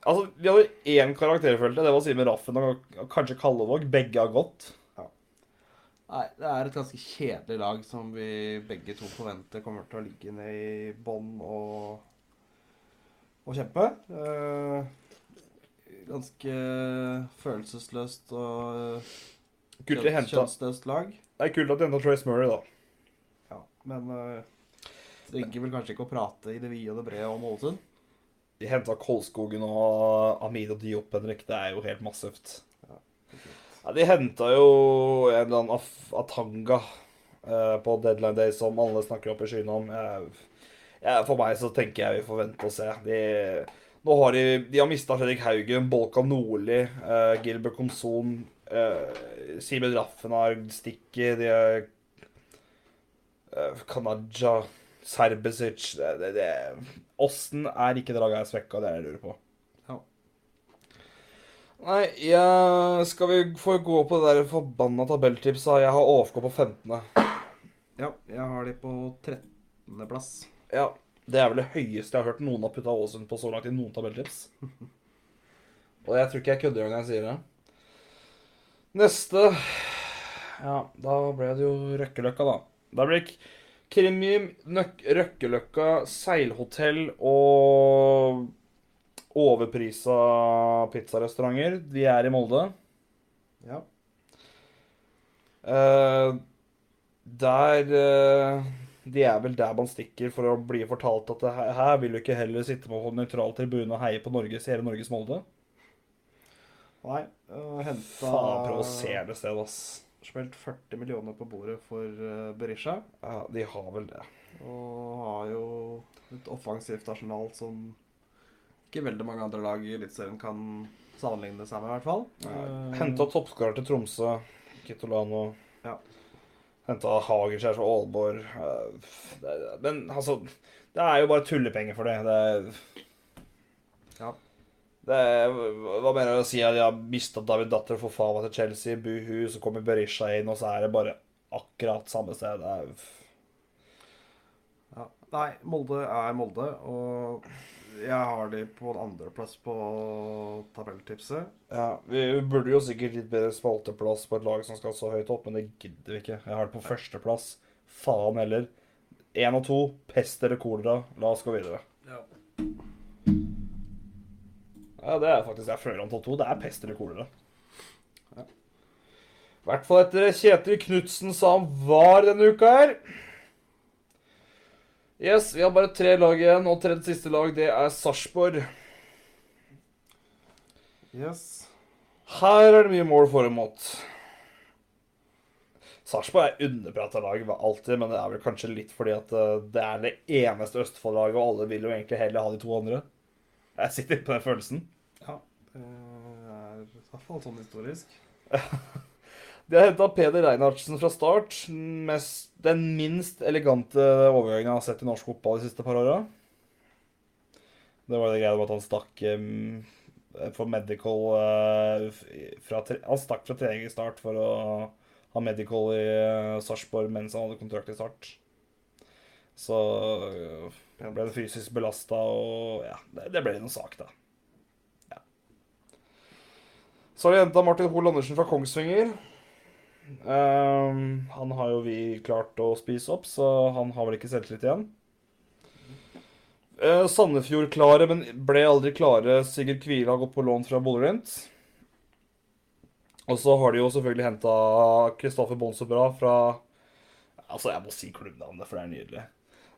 Altså, Vi hadde én karakter, følte. Det var Simen Raffen og kanskje Kallevåg. Begge har gått. Ja. Nei, det er et ganske kjedelig lag som vi begge to forventer kommer til å ligge ned i bånn og, og kjempe. Eh, ganske følelsesløst og Kult kjønnsløst lag. Det er kult at de henta Trace Murray, da. Ja, men uh, trenger vel kanskje ikke å prate i det vide og det brede om Ålesund. De henta Kolskogen og Amido Diop, Henrik. Det er jo helt massivt. Ja, de henta jo en eller annen Atanga eh, på deadline day som alle snakker opp i skyene om. Jeg, jeg, for meg så tenker jeg vi får vente og se. De, nå har de, de har mista Fredrik Haugen, Bolka Nordli, eh, Gilbert Komson, eh, Simen Raffenarg stikker, de er eh, Kanaja, Serbesic det, det, Åssen er ikke det laget her svekka? Det er det jeg lurer på. Ja. Nei, jeg, skal vi få gå på det der forbanna tabelltipset? Jeg har AFK på 15. Ja, jeg har de på 13. plass. Ja, Det er vel det høyeste jeg har hørt noen har putta Ålesund på så langt i noen tabelltips. Og jeg tror ikke jeg kødder når jeg sier det. Neste Ja, da ble det jo Røkkeløkka, da. Da blir det Krimium, Røkkeløkka, seilhotell og overprisa pizzarestauranter. De er i Molde. Ja. Uh, der uh, De er vel der man stikker for å bli fortalt at det her, her vil du ikke heller sitte på nøytral tribune og heie på Norges, hele Norges Molde. Nei, uh, henta Faen, provoserende sted, ass. Spilt 40 millioner på bordet for eh, Berisha. Ja, de har vel det. Og har jo et offensivt arsenal som ikke veldig mange andre lag i Eliteserien kan sammenligne seg med, i hvert fall. Eh, Henta toppskårer til Tromsø, Kitolano. Ja. Henta Hagerskjær fra Aalborg. Eh, Men altså Det er jo bare tullepenger for det. Det er Ja. Det er, hva mener å si? At de har mista David Datter for faen til Chelsea, buhu, så kommer Berisha inn, og så er det bare akkurat samme sted. Det er Ja. Nei, Molde er Molde, og jeg har de på en andreplass på tabelltipset. Ja, Vi burde jo sikkert litt bedre spalteplass på et lag som skal så høyt opp, men det gidder vi ikke. Jeg har det på førsteplass. Faen heller. Én og to, pest eller kolera. La oss gå videre. Ja, det er faktisk jeg føler om topp to. Det er pest eller kolera. Ja. I hvert fall etter Kjetil Knutsen sa han var denne uka her. Yes, vi har bare tre lag igjen, og tredje siste lag, det er Sarpsborg. Yes. Her er det mye mål for og mot. Sarpsborg er underprata lag alltid, men det er vel kanskje litt fordi at eh, det er det eneste Østfold-laget, og alle vil jo egentlig heller ha de to andre. Jeg sitter på den følelsen. Ja. Det er i hvert fall sånn historisk. De har henta Peder Reinhardsen fra start. Mest, den minst elegante overgangen jeg har sett i norsk fotball de siste par åra. Det var det greia med at han stakk um, for medical uh, fra, Han stakk fra trening i start for å ha medical i uh, Sarpsborg mens han hadde kontrakt i start. Så uh, ble det fysisk belasta, og ja, det, det ble noen sak, da. Ja. Så har de henta Martin Hoel Andersen fra Kongsvinger. Um, han har jo vi klart å spise opp, så han har vel ikke selvtillit igjen. Uh, Sandefjord klare, men ble aldri klare. Sigurd Kvile har gått på lån fra Bodø-Glimt. Og så har de jo selvfølgelig henta Kristoffer Bonsobra fra Altså, jeg må si klubbnavnet, for det er nydelig.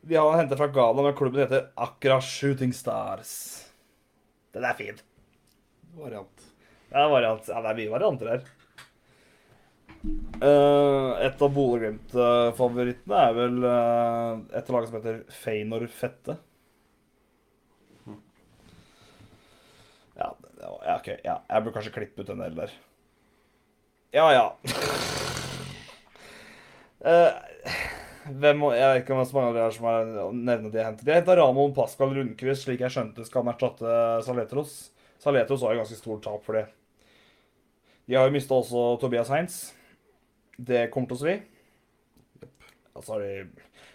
De har henta fra Ghana, men klubben heter Akra Shooting Stars. Den er fin. Variant. Det er, variant. Ja, det er mye varianter her. Uh, et av Bodø-Glimt-favorittene er vel uh, et lag som heter Feinor Fette. Ja, ja, ok. Ja, jeg burde kanskje klippe ut en del der. Ja, ja. uh, hvem Jeg vet ikke om det er så mange av dere som har nevnt de har hentet. Har henta Ramon Pascal Rundquist, slik jeg skjønte skal erstatte Saletros. Saletros har jo ganske stort tap for det. De har jo mista også Tobias Heinz. Det kommer til å svi. Altså de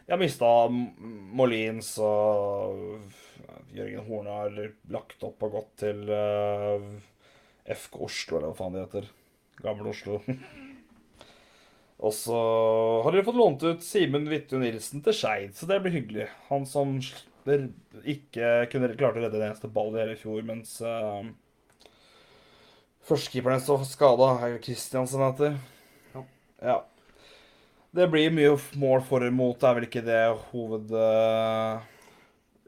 De har mista Molins og Jørgen Horne har lagt opp og gått til uh, FK Oslo, eller hva faen de heter. Gamle Oslo. og så har de fått lånt ut Simen Hvittu Nilsen til Skeid, så det blir hyggelig. Han som ikke kunne klarte å redde en eneste ball i hele fjor, mens uh, Førstekeeperen står skada, er jo Kristiansen heter. Ja. ja. Det blir mye mål for og mot, er vel ikke det hoved... eh,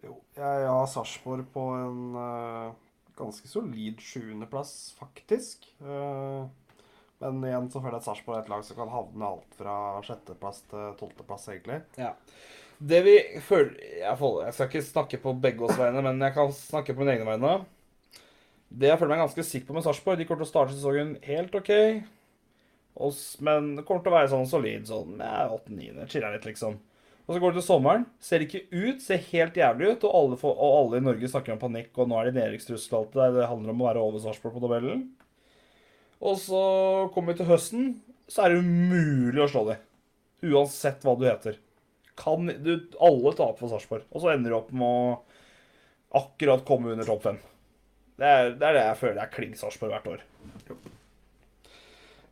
Jo, jeg har Sarpsborg på en uh, ganske solid sjuendeplass, faktisk. Uh, men igjen så føler jeg at Sarpsborg er et lag som kan havne alt fra sjetteplass til tolvteplass, egentlig. Ja. Det vi føler jeg, får, jeg skal ikke snakke på begge oss vegne, men jeg kan snakke på mine egne vegne. Det jeg føler meg ganske sikker på med Sarpsborg, de kommer til å starte sesongen helt OK. Men det kommer til å være sånn solid sånn ja, 8-9. Chiller litt, liksom. Og så går det til sommeren. Ser ikke ut, ser helt jævlig ut. Og alle, får- og alle i Norge snakker om panikk, og nå er det nedrykkstrussel og alt det der. Det handler om å være over Sarpsborg på tabellen. Og så kommer vi til høsten, så er det umulig å slå dem. Uansett hva du heter. Kan, du, alle taper for Sarpsborg. Og så ender du opp med å akkurat komme under topp fem. Det er, det er det jeg føler er kling Sarpsborg hvert år.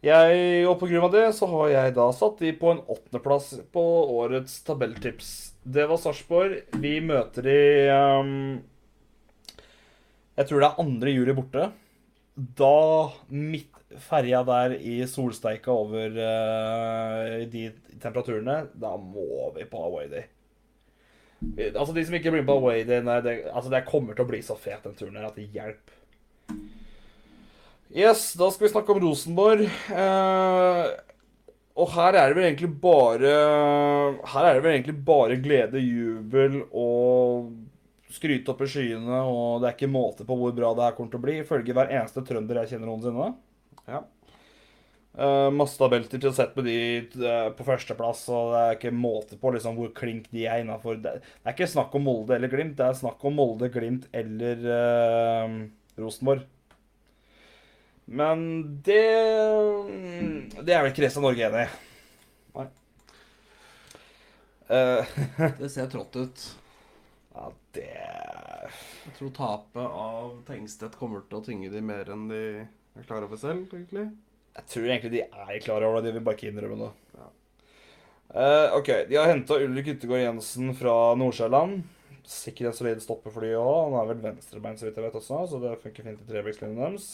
Jeg, og på grunn av det så har jeg da satt de på en åttendeplass på årets tabelltips. Det var Sarpsborg. Vi møter de um, Jeg tror det er 2. juli borte. Da midt der i solsteika over uh, de temperaturene, da må vi på away day. Altså De som ikke blir med på away day, nei, det, altså det kommer til å bli så fet den turen her at det hjelper. Yes, da skal vi snakke om Rosenborg. Eh, Og her er det vel egentlig bare Her er det vel egentlig bare glede, jubel og skryte opp i skyene, og det er ikke måte på hvor bra det her kommer til å bli, ifølge hver eneste trønder jeg kjenner noensinne. Ja. Uh, masse tabelter til å sette med de uh, på førsteplass, og det er ikke måte på liksom, hvor klink de er innafor. Det, er ikke snakk om Molde eller Glimt, det er snakk om Molde, Glimt eller uh, Rosenborg. Men det Det er vel ikke resten av Norge enig i. Nei. Det ser trått ut. ja, det Jeg tror tapet av Tengstedt kommer til å tynge de mer enn de er klar over selv, egentlig. Jeg tror egentlig de er klar over det, de vil bare ikke innrømme det. Ja. Uh, ok, De har henta Ulrik Yttergård Jensen fra Nordsjælland. Sikkert en solid stopper for de òg. Han er vel venstrebein, så vidt jeg vet også, så det funker fint i trebekslinjen deres.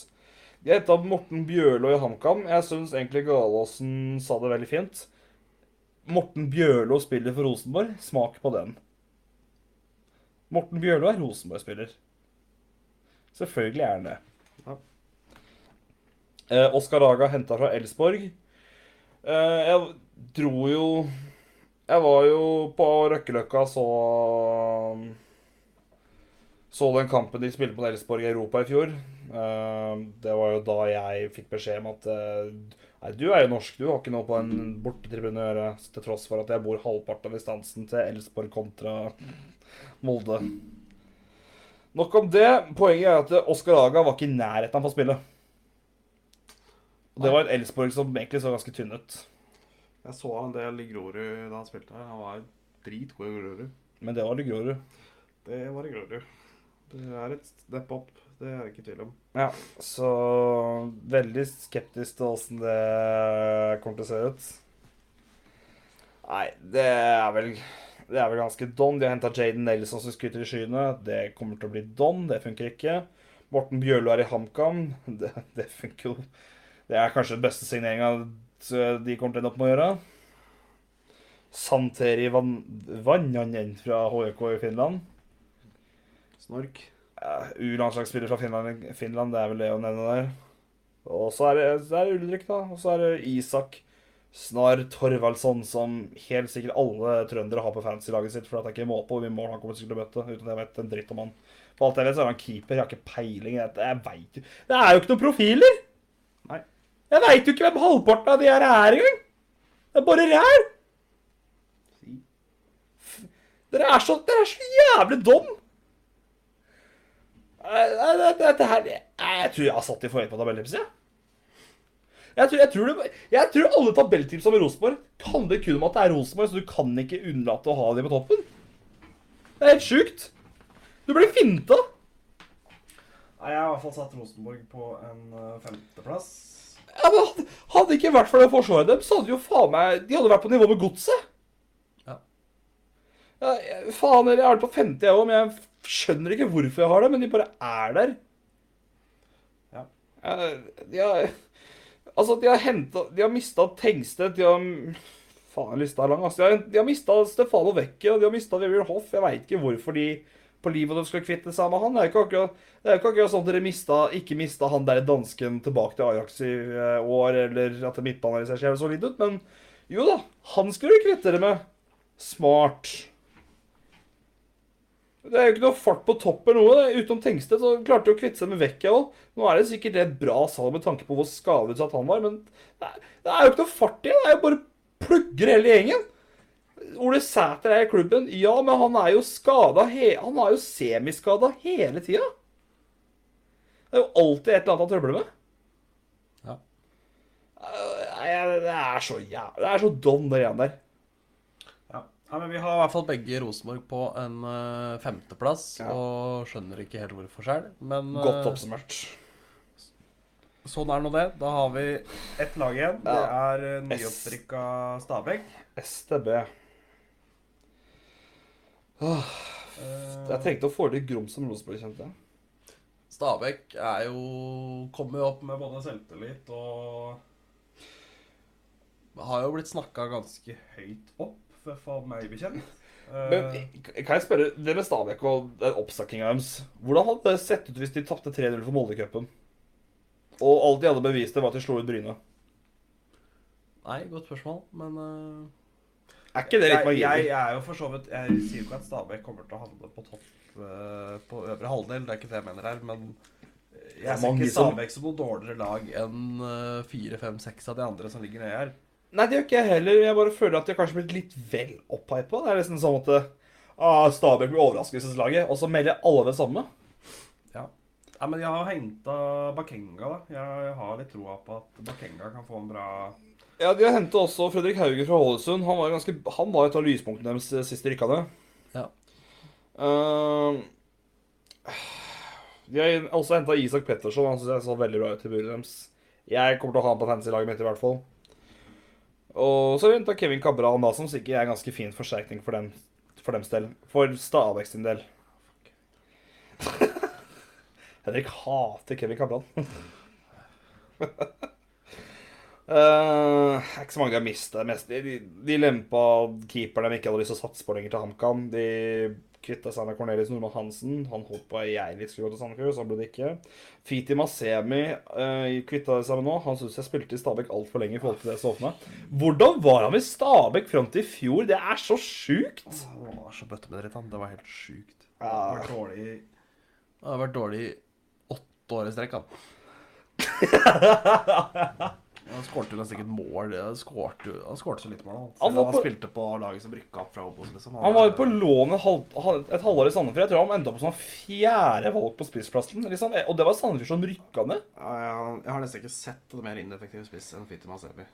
De har henta Morten Bjørlo i HamKam. Jeg syns egentlig Galaasen sa det veldig fint. Morten Bjørlo spiller for Rosenborg. Smak på den. Morten Bjørlo er Rosenborg-spiller. Selvfølgelig er han det. Eh, Oskar Laga henta fra Elsborg. Eh, jeg dro jo Jeg var jo på Røkkeløkka så Så den kampen de spilte mot Elsborg i Europa i fjor. Eh, det var jo da jeg fikk beskjed om at eh, Nei, du er jo norsk, du har ikke noe på en bortetribune å gjøre. Til tross for at jeg bor halvparten av distansen til Elsborg kontra Molde. Nok om det. Poenget er at Oskar Aga var ikke i nærheten av å spille. Og det var et Elsborg som egentlig så ganske tynn ut. Jeg så en del i Grorud da han spilte her. Han var dritgod i Grorud. Men det var det Grorud. Det var i Grorud. Det er et step up, det er det ikke tvil om. Ja, så veldig skeptisk til åssen det kommer til å se ut. Nei, det er vel Det er vel ganske don. De har henta Jaden Nelson som skryter i skyene. Det kommer til å bli don. Det funker ikke. Morten Bjørlo er i HamKam. Det, det funker jo Det er kanskje den beste signeringa de kommer til å ende opp med å gjøre. Santeri Van Vannanen fra HJK i Finland. Snork. Ja, U-landslagsspiller fra Finland, Finland, det er vel det å nevne der. Og så er det, det er Ulrik, da. Og så er det Isak Snar Torvaldsson, som helt sikkert alle trøndere har på fancy-laget sitt. For at det er ikke mål på hvor mye mål han kommer til å møte, uten at jeg vet en dritt om han. For alt jeg vet, så er han keeper. Jeg har ikke peiling. Jeg, jeg vet jo Det er jo ikke noen profiler! Jeg veit jo ikke hvem halvparten av de her er engang! Det er bare ræl! Dere er så, dere er så jævlig dum! Det- Dette her Jeg tror jeg har satt i for på tabelltipset, jeg. Jeg tror, jeg, tror det, jeg tror alle tabelltips om Rosenborg handler kun om at det er Rosenborg, så du kan ikke unnlate å ha dem på toppen. Det er helt sjukt. Du blir finta. Nei, Jeg har i hvert fall satt Rosenborg på en eh, femteplass. Ja, men hadde, ikke vært for det forsvaret deres, så hadde jo faen meg De hadde vært på nivå med godset. Ja. Ja, faen, jeg har det på 50 jeg òg, men jeg skjønner ikke hvorfor jeg har det. Men de bare er der. Ja. Ja, de har Altså, de har henta De har mista Tengstedt, de har Faen, lista er lang, altså. De har, de har mista Stefano Vecchi, og de har mista Vivian Hoff. Jeg veit ikke hvorfor de på livet de skal kvitte seg med han. Det er ikke det er ikke akkurat sånn at dere mista, ikke mista han der dansken tilbake til Ajax i eh, år, eller at midtbanen ser så litt ut, men jo da, han skulle du kvitte dere med. Smart. Det er jo ikke noe fart på topp eller noe. Utenom Tengsted så klarte de å kvitte seg med Vecchia òg. Nå er det sikkert et bra salg med tanke på hvor skadeutsatt han var, men det er, det er jo ikke noe fart i det. Det er jo bare plugger hele gjengen. Ole Sæter er i klubben, ja, men han er jo skada Han er jo semiskada hele tida. Det er jo alltid et eller annet han trøbler med. Ja. Det er så jævlig Det er så don, det greiene der. Ja. ja, men Vi har i hvert fall begge Rosenborg på en eh, femteplass, Ja. og skjønner ikke helt hvorfor sjøl. Men eh, Godt oppsummert. sånn er nå det. Da har vi ett lag igjen. Det er uh, nyopprykka Stabæk. STB. Åh, jeg trengte å få litt grums som Rosenborg, kjente jeg. Stabæk er jo Kommer jo opp med både selvtillit og Har jo blitt snakka ganske høyt opp, for meg bekjent. Men Eh, kan jeg spørre, det med Stabæk og den oppstakkinga deres Hvordan hadde det sett ut hvis de tapte 3-0 for Moldecupen? Og alt de hadde bevist, det var at de slo ut Bryne. Nei, godt spørsmål, men eh, Er ikke det litt magi? jeg, jeg er jo for så vidt Jeg sier jo ikke at Stabæk kommer til å havne på topp eh, på øvre halvdel, det er ikke det jeg mener her, men jeg er ser ikke Stabæk som noe dårligere lag enn eh, fire, fem, seks av de andre som ligger nede her. Nei, det gjør ikke jeg heller. Jeg bare føler at de har kanskje blitt litt vel opphypa. Det er nesten sånn at ah, Stabæk blir overraskelseslaget, og så melder alle det samme. Ja. ja, men jeg har henta Bakenga, da. Jeg, jeg har litt troa på at Bakenga kan få en bra Ja, De har hentet også Fredrik Hauge fra Ålesund. Han var, ganske, han var et av lyspunktene deres eh, sist de rykka ned. Ja. Uh, de har også henta Isak Petterson. Han synes jeg så veldig bra ut i buret deres. Jeg kommer til å ha han på fantasy-laget mitt, i hvert fall. Og så har vi henta Kevin Cabral, da, som sikkert er en ganske fin forsterkning for dem, for dems del. For Stabæk sin del. Henrik hater Kevin Cabral. Eh, det er ikke så mange de har mista. De, de, de lempa keeperen de ikke hadde lyst til å satse på lenger til HamKam. De kvitta seg med Cornelius Nordmann Hansen. Han holdt på jeg litt skulle gå til Sandefjord, så ble det ikke. Fiti Masemi uh, kvitta seg med nå. Han syns jeg spilte i Stabæk altfor lenge i forhold til det så for meg. Hvordan var han i Stabæk fram til i fjor? Det er så sjukt! Det var så bøtte med dritt, han. Det var helt sjukt. Det Ja. har vært dårlig Det har vært dårlig åtte år i strekk, han. Han skårte jo sikkert mål. Han skårte, han skårte så lite mål. Han, Han han på- spilte på laget som rykka opp fra Obos. Liksom. Han var jo på lån et, halv, et halvår i Sandefjord. Jeg tror han endte opp som fjerde valg på spissplassen. Liksom. Og det var Sandefjord som rykka ned. Ja, jeg, jeg har nesten ikke sett en mer ineffektiv spiss enn Fitti Masebi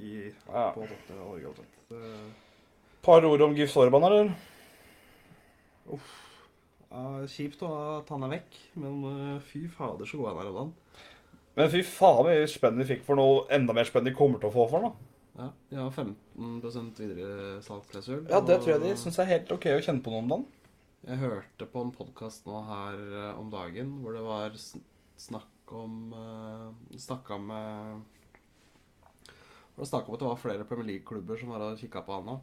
i, Ja. på toppen av Norge. omtrent. Par ord om Gif Sorban, eller? Ja, kjipt å at han er vekk, men uh, fy fader så god han er om dagen. Men fy faen hvor mye spenn de fikk for noe enda mer spenn de kommer til å få for den. da. Ja, de har 15% videre salgsklausul. Ja, det tror jeg de syns er helt OK å kjenne på noe om dagen. Jeg hørte på en podkast nå her eh, om dagen hvor det var snakk om uh, Snakka med Hvor det snakka om at det var flere Premier League-klubber som var og kikka på han nå.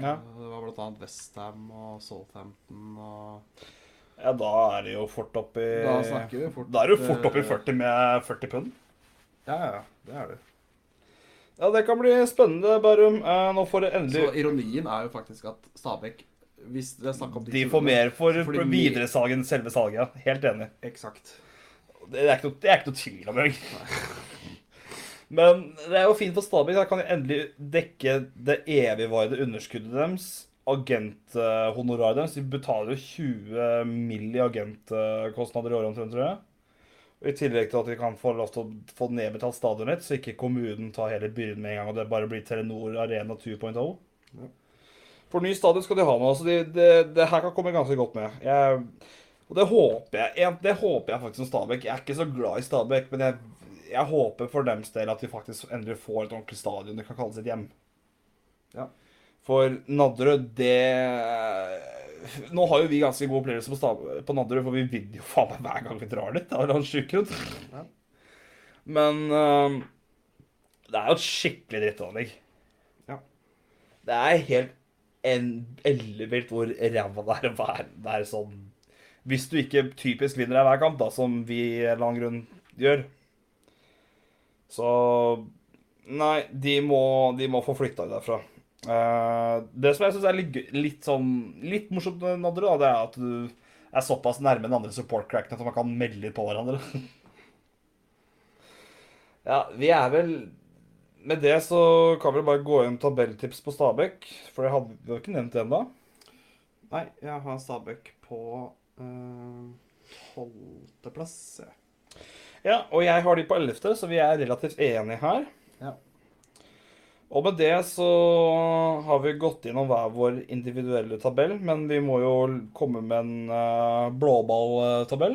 Ja. Eh, Det var blant annet Westham og Southampton og Ja, da er det jo fort oppi Da snakker vi fort Da er du fort oppi i 40 med 40 pund. Ja, ja, det er det. Ja, det kan bli spennende, Bærum. Eh, nå får det endelig Så ironien er jo faktisk at Stabæk Hvis det er snakk om De får mer for får videresalg enn selve salget. ja. Helt enig. Eksakt. Det er ikke noe, det er ikke noe tvil om engang. Men det er jo fint for Stabæk. Da kan de endelig dekke det evigvarende underskuddet deres. Agenthonoraret deres. De betaler jo 20 mill. i agentkostnader i året omtrent, tror jeg. I tillegg til at de kan få lov til å få nedbetalt stadionet, så ikke kommunen tar hele byrden med en gang, og det bare blir Telenor Arena 2.0. Ja. For ny stadion skal de ha nå, så de, det her kan komme ganske godt med. Jeg, og det håper jeg Det håper jeg faktisk som Stabæk. Jeg er ikke så glad i Stabæk, men jeg, jeg håper for dems del at de faktisk endelig får et ordentlig stadion de kan kalle sitt hjem. Ja. For Nadderud, det Nå har jo vi ganske god opplevelse på, Stab på Nadderud, for vi vinner jo faen meg hver gang vi drar dit. Er han sjuk ut. Ja. Men uh, det er jo et skikkelig drittanlegg. Ja. Det er helt en- ellevilt hvor ræva det er å være der sånn Hvis du ikke typisk vinner deg hver kamp, da, som vi i en eller annen grunn gjør. Så Nei, de må, de må få flytta derfra. Eh, det som jeg syns er litt, litt sånn Litt morsomt Nadru, da, det er at du er såpass nærme den andre support-cracken at man kan melde på hverandre. ja, vi er vel Med det så kan vi bare gå inn tabelltips på Stabæk, for det hadde vi jo ikke nevnt det ennå. Nei, jeg har Stabæk på tolvteplass. jeg. Ja, og jeg har de på 11., så vi er relativt enige her. Ja. Og med det så har vi gått gjennom hver vår individuelle tabell, men vi må jo komme med en uh, blåballtabell.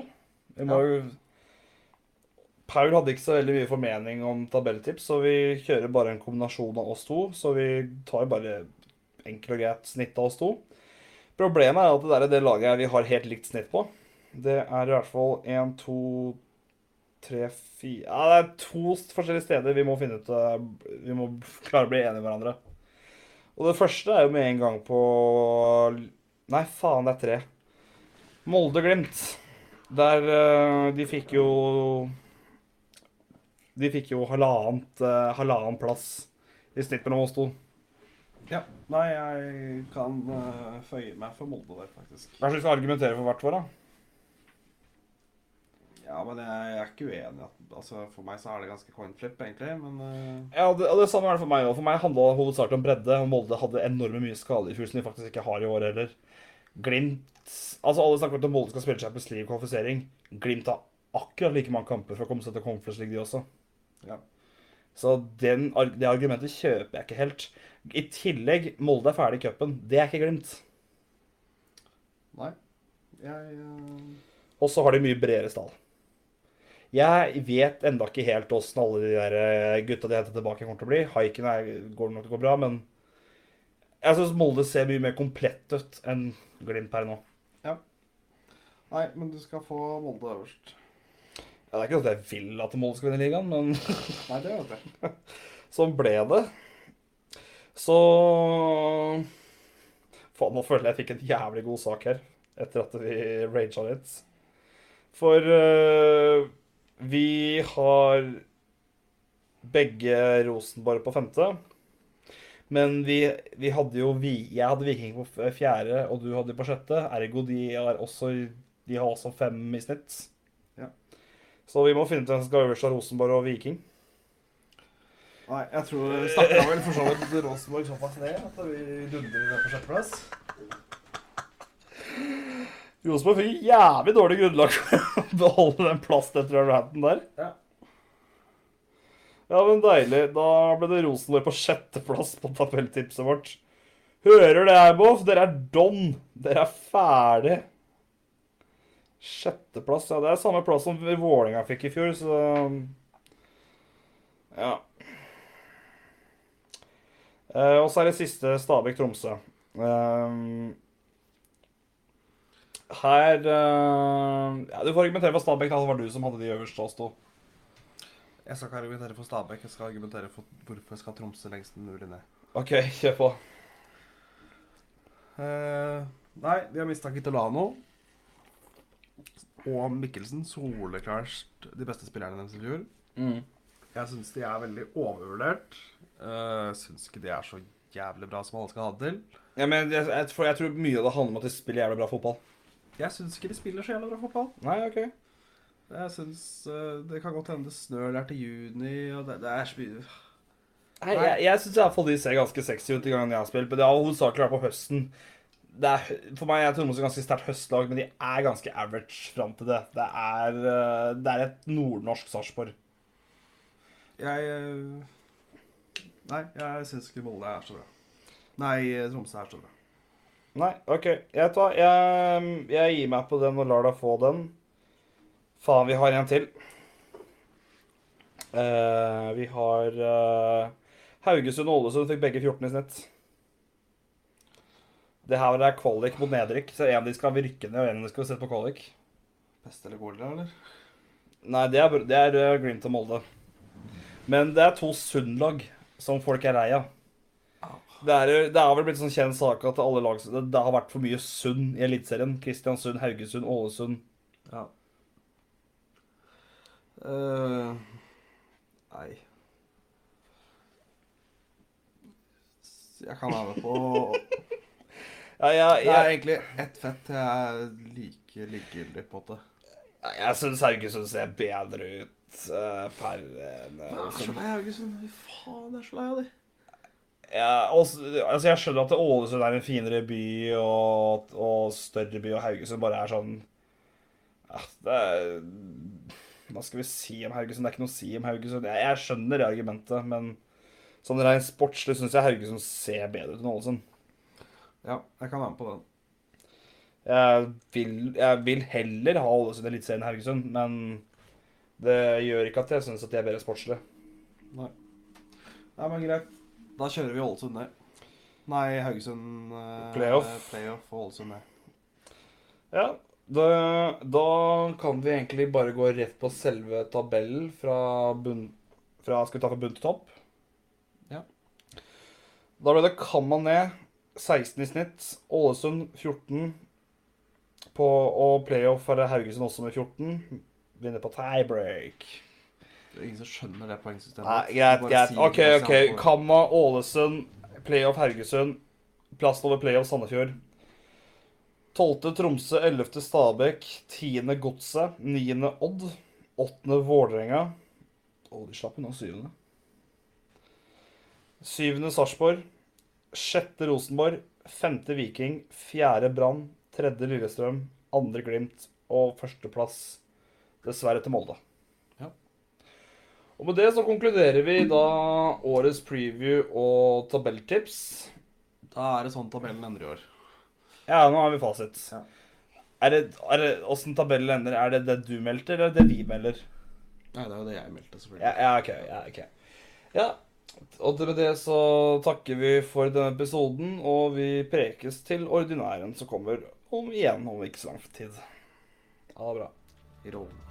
Vi må jo Paul hadde ikke så veldig mye formening om tabelltips, så vi kjører bare en kombinasjon av oss to. Så vi tar bare enkelt og greit snitt av oss to. Problemet er at det, der, er det laget vi har helt likt snitt på, det er i hvert fall én, to, tre, fire Ja, det er to forskjellige steder vi må finne ut Vi må klare å bli enige med hverandre. Og det første er jo med en gang på Nei, faen, det er tre. Molde-Glimt. Der eh, de fikk jo De fikk jo halvannet, eh, halvannen plass i snitt mellom oss to. Ja. Nei, jeg kan føye meg for Molde der, faktisk. Hva skal vi argumentere for hvert vår, da? Ja, men jeg, er ikke uenig. Altså, for meg så er det ganske coin flip, egentlig. Men uh, Ja, det, det samme er det for meg òg. For meg handla det hovedsakelig om bredde. Og Molde hadde enorme mye skader i fjor som de faktisk ikke har i år heller. Glimt Altså, alle snakker om at Molde skal spille Champions League-kvalifisering. Glimt har akkurat like mange kamper for å komme seg til Conference League, de også. ja. Så den, det argumentet kjøper jeg ikke helt. I tillegg, Molde er ferdig i cupen. Det er ikke Glimt. Nei. Jeg uh, Og så har de mye bredere stall. Jeg vet enda ikke helt åssen alle de der eh, gutta de henter tilbake, kommer til å bli. Haiken går nok til å gå bra, men jeg syns Molde ser mye mer komplett ut enn Glimt her nå. Ja. Nei, men du skal få Molde øverst. Ja, det er ikke at jeg vil at Molde skal vinne ligaen, men Nei, det vet jeg. sånn ble det. Så Faen, nå føler jeg jeg fikk en jævlig god sak her, etter at vi raga litt. For øh, vi har begge Rosenborg på femte. Men vi, vi hadde jo vi, Jeg hadde Viking på fjerde, og du hadde på sjette. Ergo de, er også, de har også fem i snitt. Ja. Så vi må finne ut hvem som skal øverst av Rosenborg og Viking. Nei, jeg tror vi snakka vel for så vidt Rosenborg såpass ned at vi dundrer ned på sjetteplass. Rosenborg fikk jævlig dårlig grunnlag for å beholde den plassen etter Ranton der. Ja. Ja, men deilig. Da ble det Rosenborg på sjetteplass på tabelltipset vårt. Hører det her, Boff? Dere er don. Dere er ferdig. Sjetteplass. Ja, det er samme plass som Vålerenga fikk i fjor, så Ja. Eh, og så er det siste Stabæk-Tromsø. Um, her eh, ja, Du får argumentere for Stabæk. Det var du som hadde de øverste av oss to. Jeg skal ikke argumentere for Stabæk, jeg skal argumentere for hvorfor jeg skal Tromsø lengst mulig ned. OK, kjør på. Uh, nei, de har mista Kitolano. Og Mikkelsen. Soleklart de beste spillerne deres i fjor. Mm. Jeg syns de er veldig overvurdert. Uh, syns ikke de er så jævlig bra som alle skal ha det til. Ja, men jeg, jeg, for jeg tror mye av det handler om at de spiller jævlig bra fotball. Jeg syns ikke de spiller så jævla bra fotball. Nei, OK. Jeg syns uh, Det kan godt hende det snør der til juni, og det, det er så mye Nei, jeg, jeg syns iallfall de ser ganske sexy ut de gangene jeg har spilt. Men det har hovedsakelig vært på høsten. Det er, for meg er Tromsø ganske sterkt høstlag, men de er ganske average fram til det. Det er, eh, det er et nordnorsk Sarpsborg. Jeg eh, Nei, jeg syns ikke Molde er så bra. Nei, Tromsø er så bra. Nei, OK. Jeg, tar, jeg, jeg gir meg på den og lar deg få den. Faen, vi har en til. Uh, vi har uh, Haugesund og Ålesund fikk begge 14 i snitt. Det her er kvalik mot nedrykk, så en de skal rykke ned, og en de skal sette på kvalik. Beste eller Goldra, eller? Nei, det er, det er eh, Glimt og Molde. Men det er to Sund-lag som folk er lei av. Det er, det er vel blitt sånn kjent sak at lag det, det har vært for mye Sund i Eliteserien. Kristiansund, Haugesund, Ålesund. Ja. Uh, nei Jeg kan være med på Ja, jeg, Det er egentlig ett fett. Jeg er like likegyldig på det. jeg, syns Haugesund ser bedre ut uh, per er lei av Haugesund. Fy faen, jeg er så lei av de. Ja, også, altså Jeg skjønner at Ålesund er en finere by og, og større by, og Haugesund bare er sånn ja, er, Hva skal vi si om Haugesund? Det er ikke noe å si om Haugesund. Jeg, jeg skjønner det argumentet, men sånn rent sportslig syns jeg Haugesund ser bedre ut enn Ålesund. Ja, jeg kan være med på den. Jeg vil, jeg vil heller ha Ålesund i Eliteserien enn Haugesund, men det gjør ikke at jeg syns at de er bedre sportslig. Nei. Nei, men greit. Da kjører vi Ålesund ned. Nei, Haugesund eh, Playoff. Playoff og Ålesund ned. Ja, da, da kan vi egentlig bare gå rett på selve tabellen fra bunn... Fra, skal vi ta fra bunn til topp? Ja. Da ble det Kamma ned. 16 i snitt. Ålesund 14. På, og playoff er det Haugesund også med 14. Vinner på tiebreak. Det er ingen som skjønner det poengsystemet. Nei, greit, greit. OK, OK. Kamma, Ålesund, playoff Haugesund. Plassen over playoff Sandefjord. 12. Tromsø, 11. Stabæk, 10. Godset, 9. Odd, 8. Vålerenga Å, de slapp unna 7. 7. Sarpsborg, 6. Rosenborg, 5. Viking, 4. Brann, 3. Lillestrøm, 2. Glimt og førsteplass dessverre til Molde. Og med det så konkluderer vi da årets preview og tabelltips. Da er det sånn tabellen endrer i år. Ja, nå har vi fasit. Ja. Er det, er det åssen tabellen ender? Er det det du meldte, eller er det vi melder? Nei, det er jo det jeg meldte, selvfølgelig. Ja, ja, ok. Ja, ok. Ja, og med det så takker vi for denne episoden, og vi prekes til ordinæren som kommer om igjen om ikke så lang tid. Ha det bra. I rollen.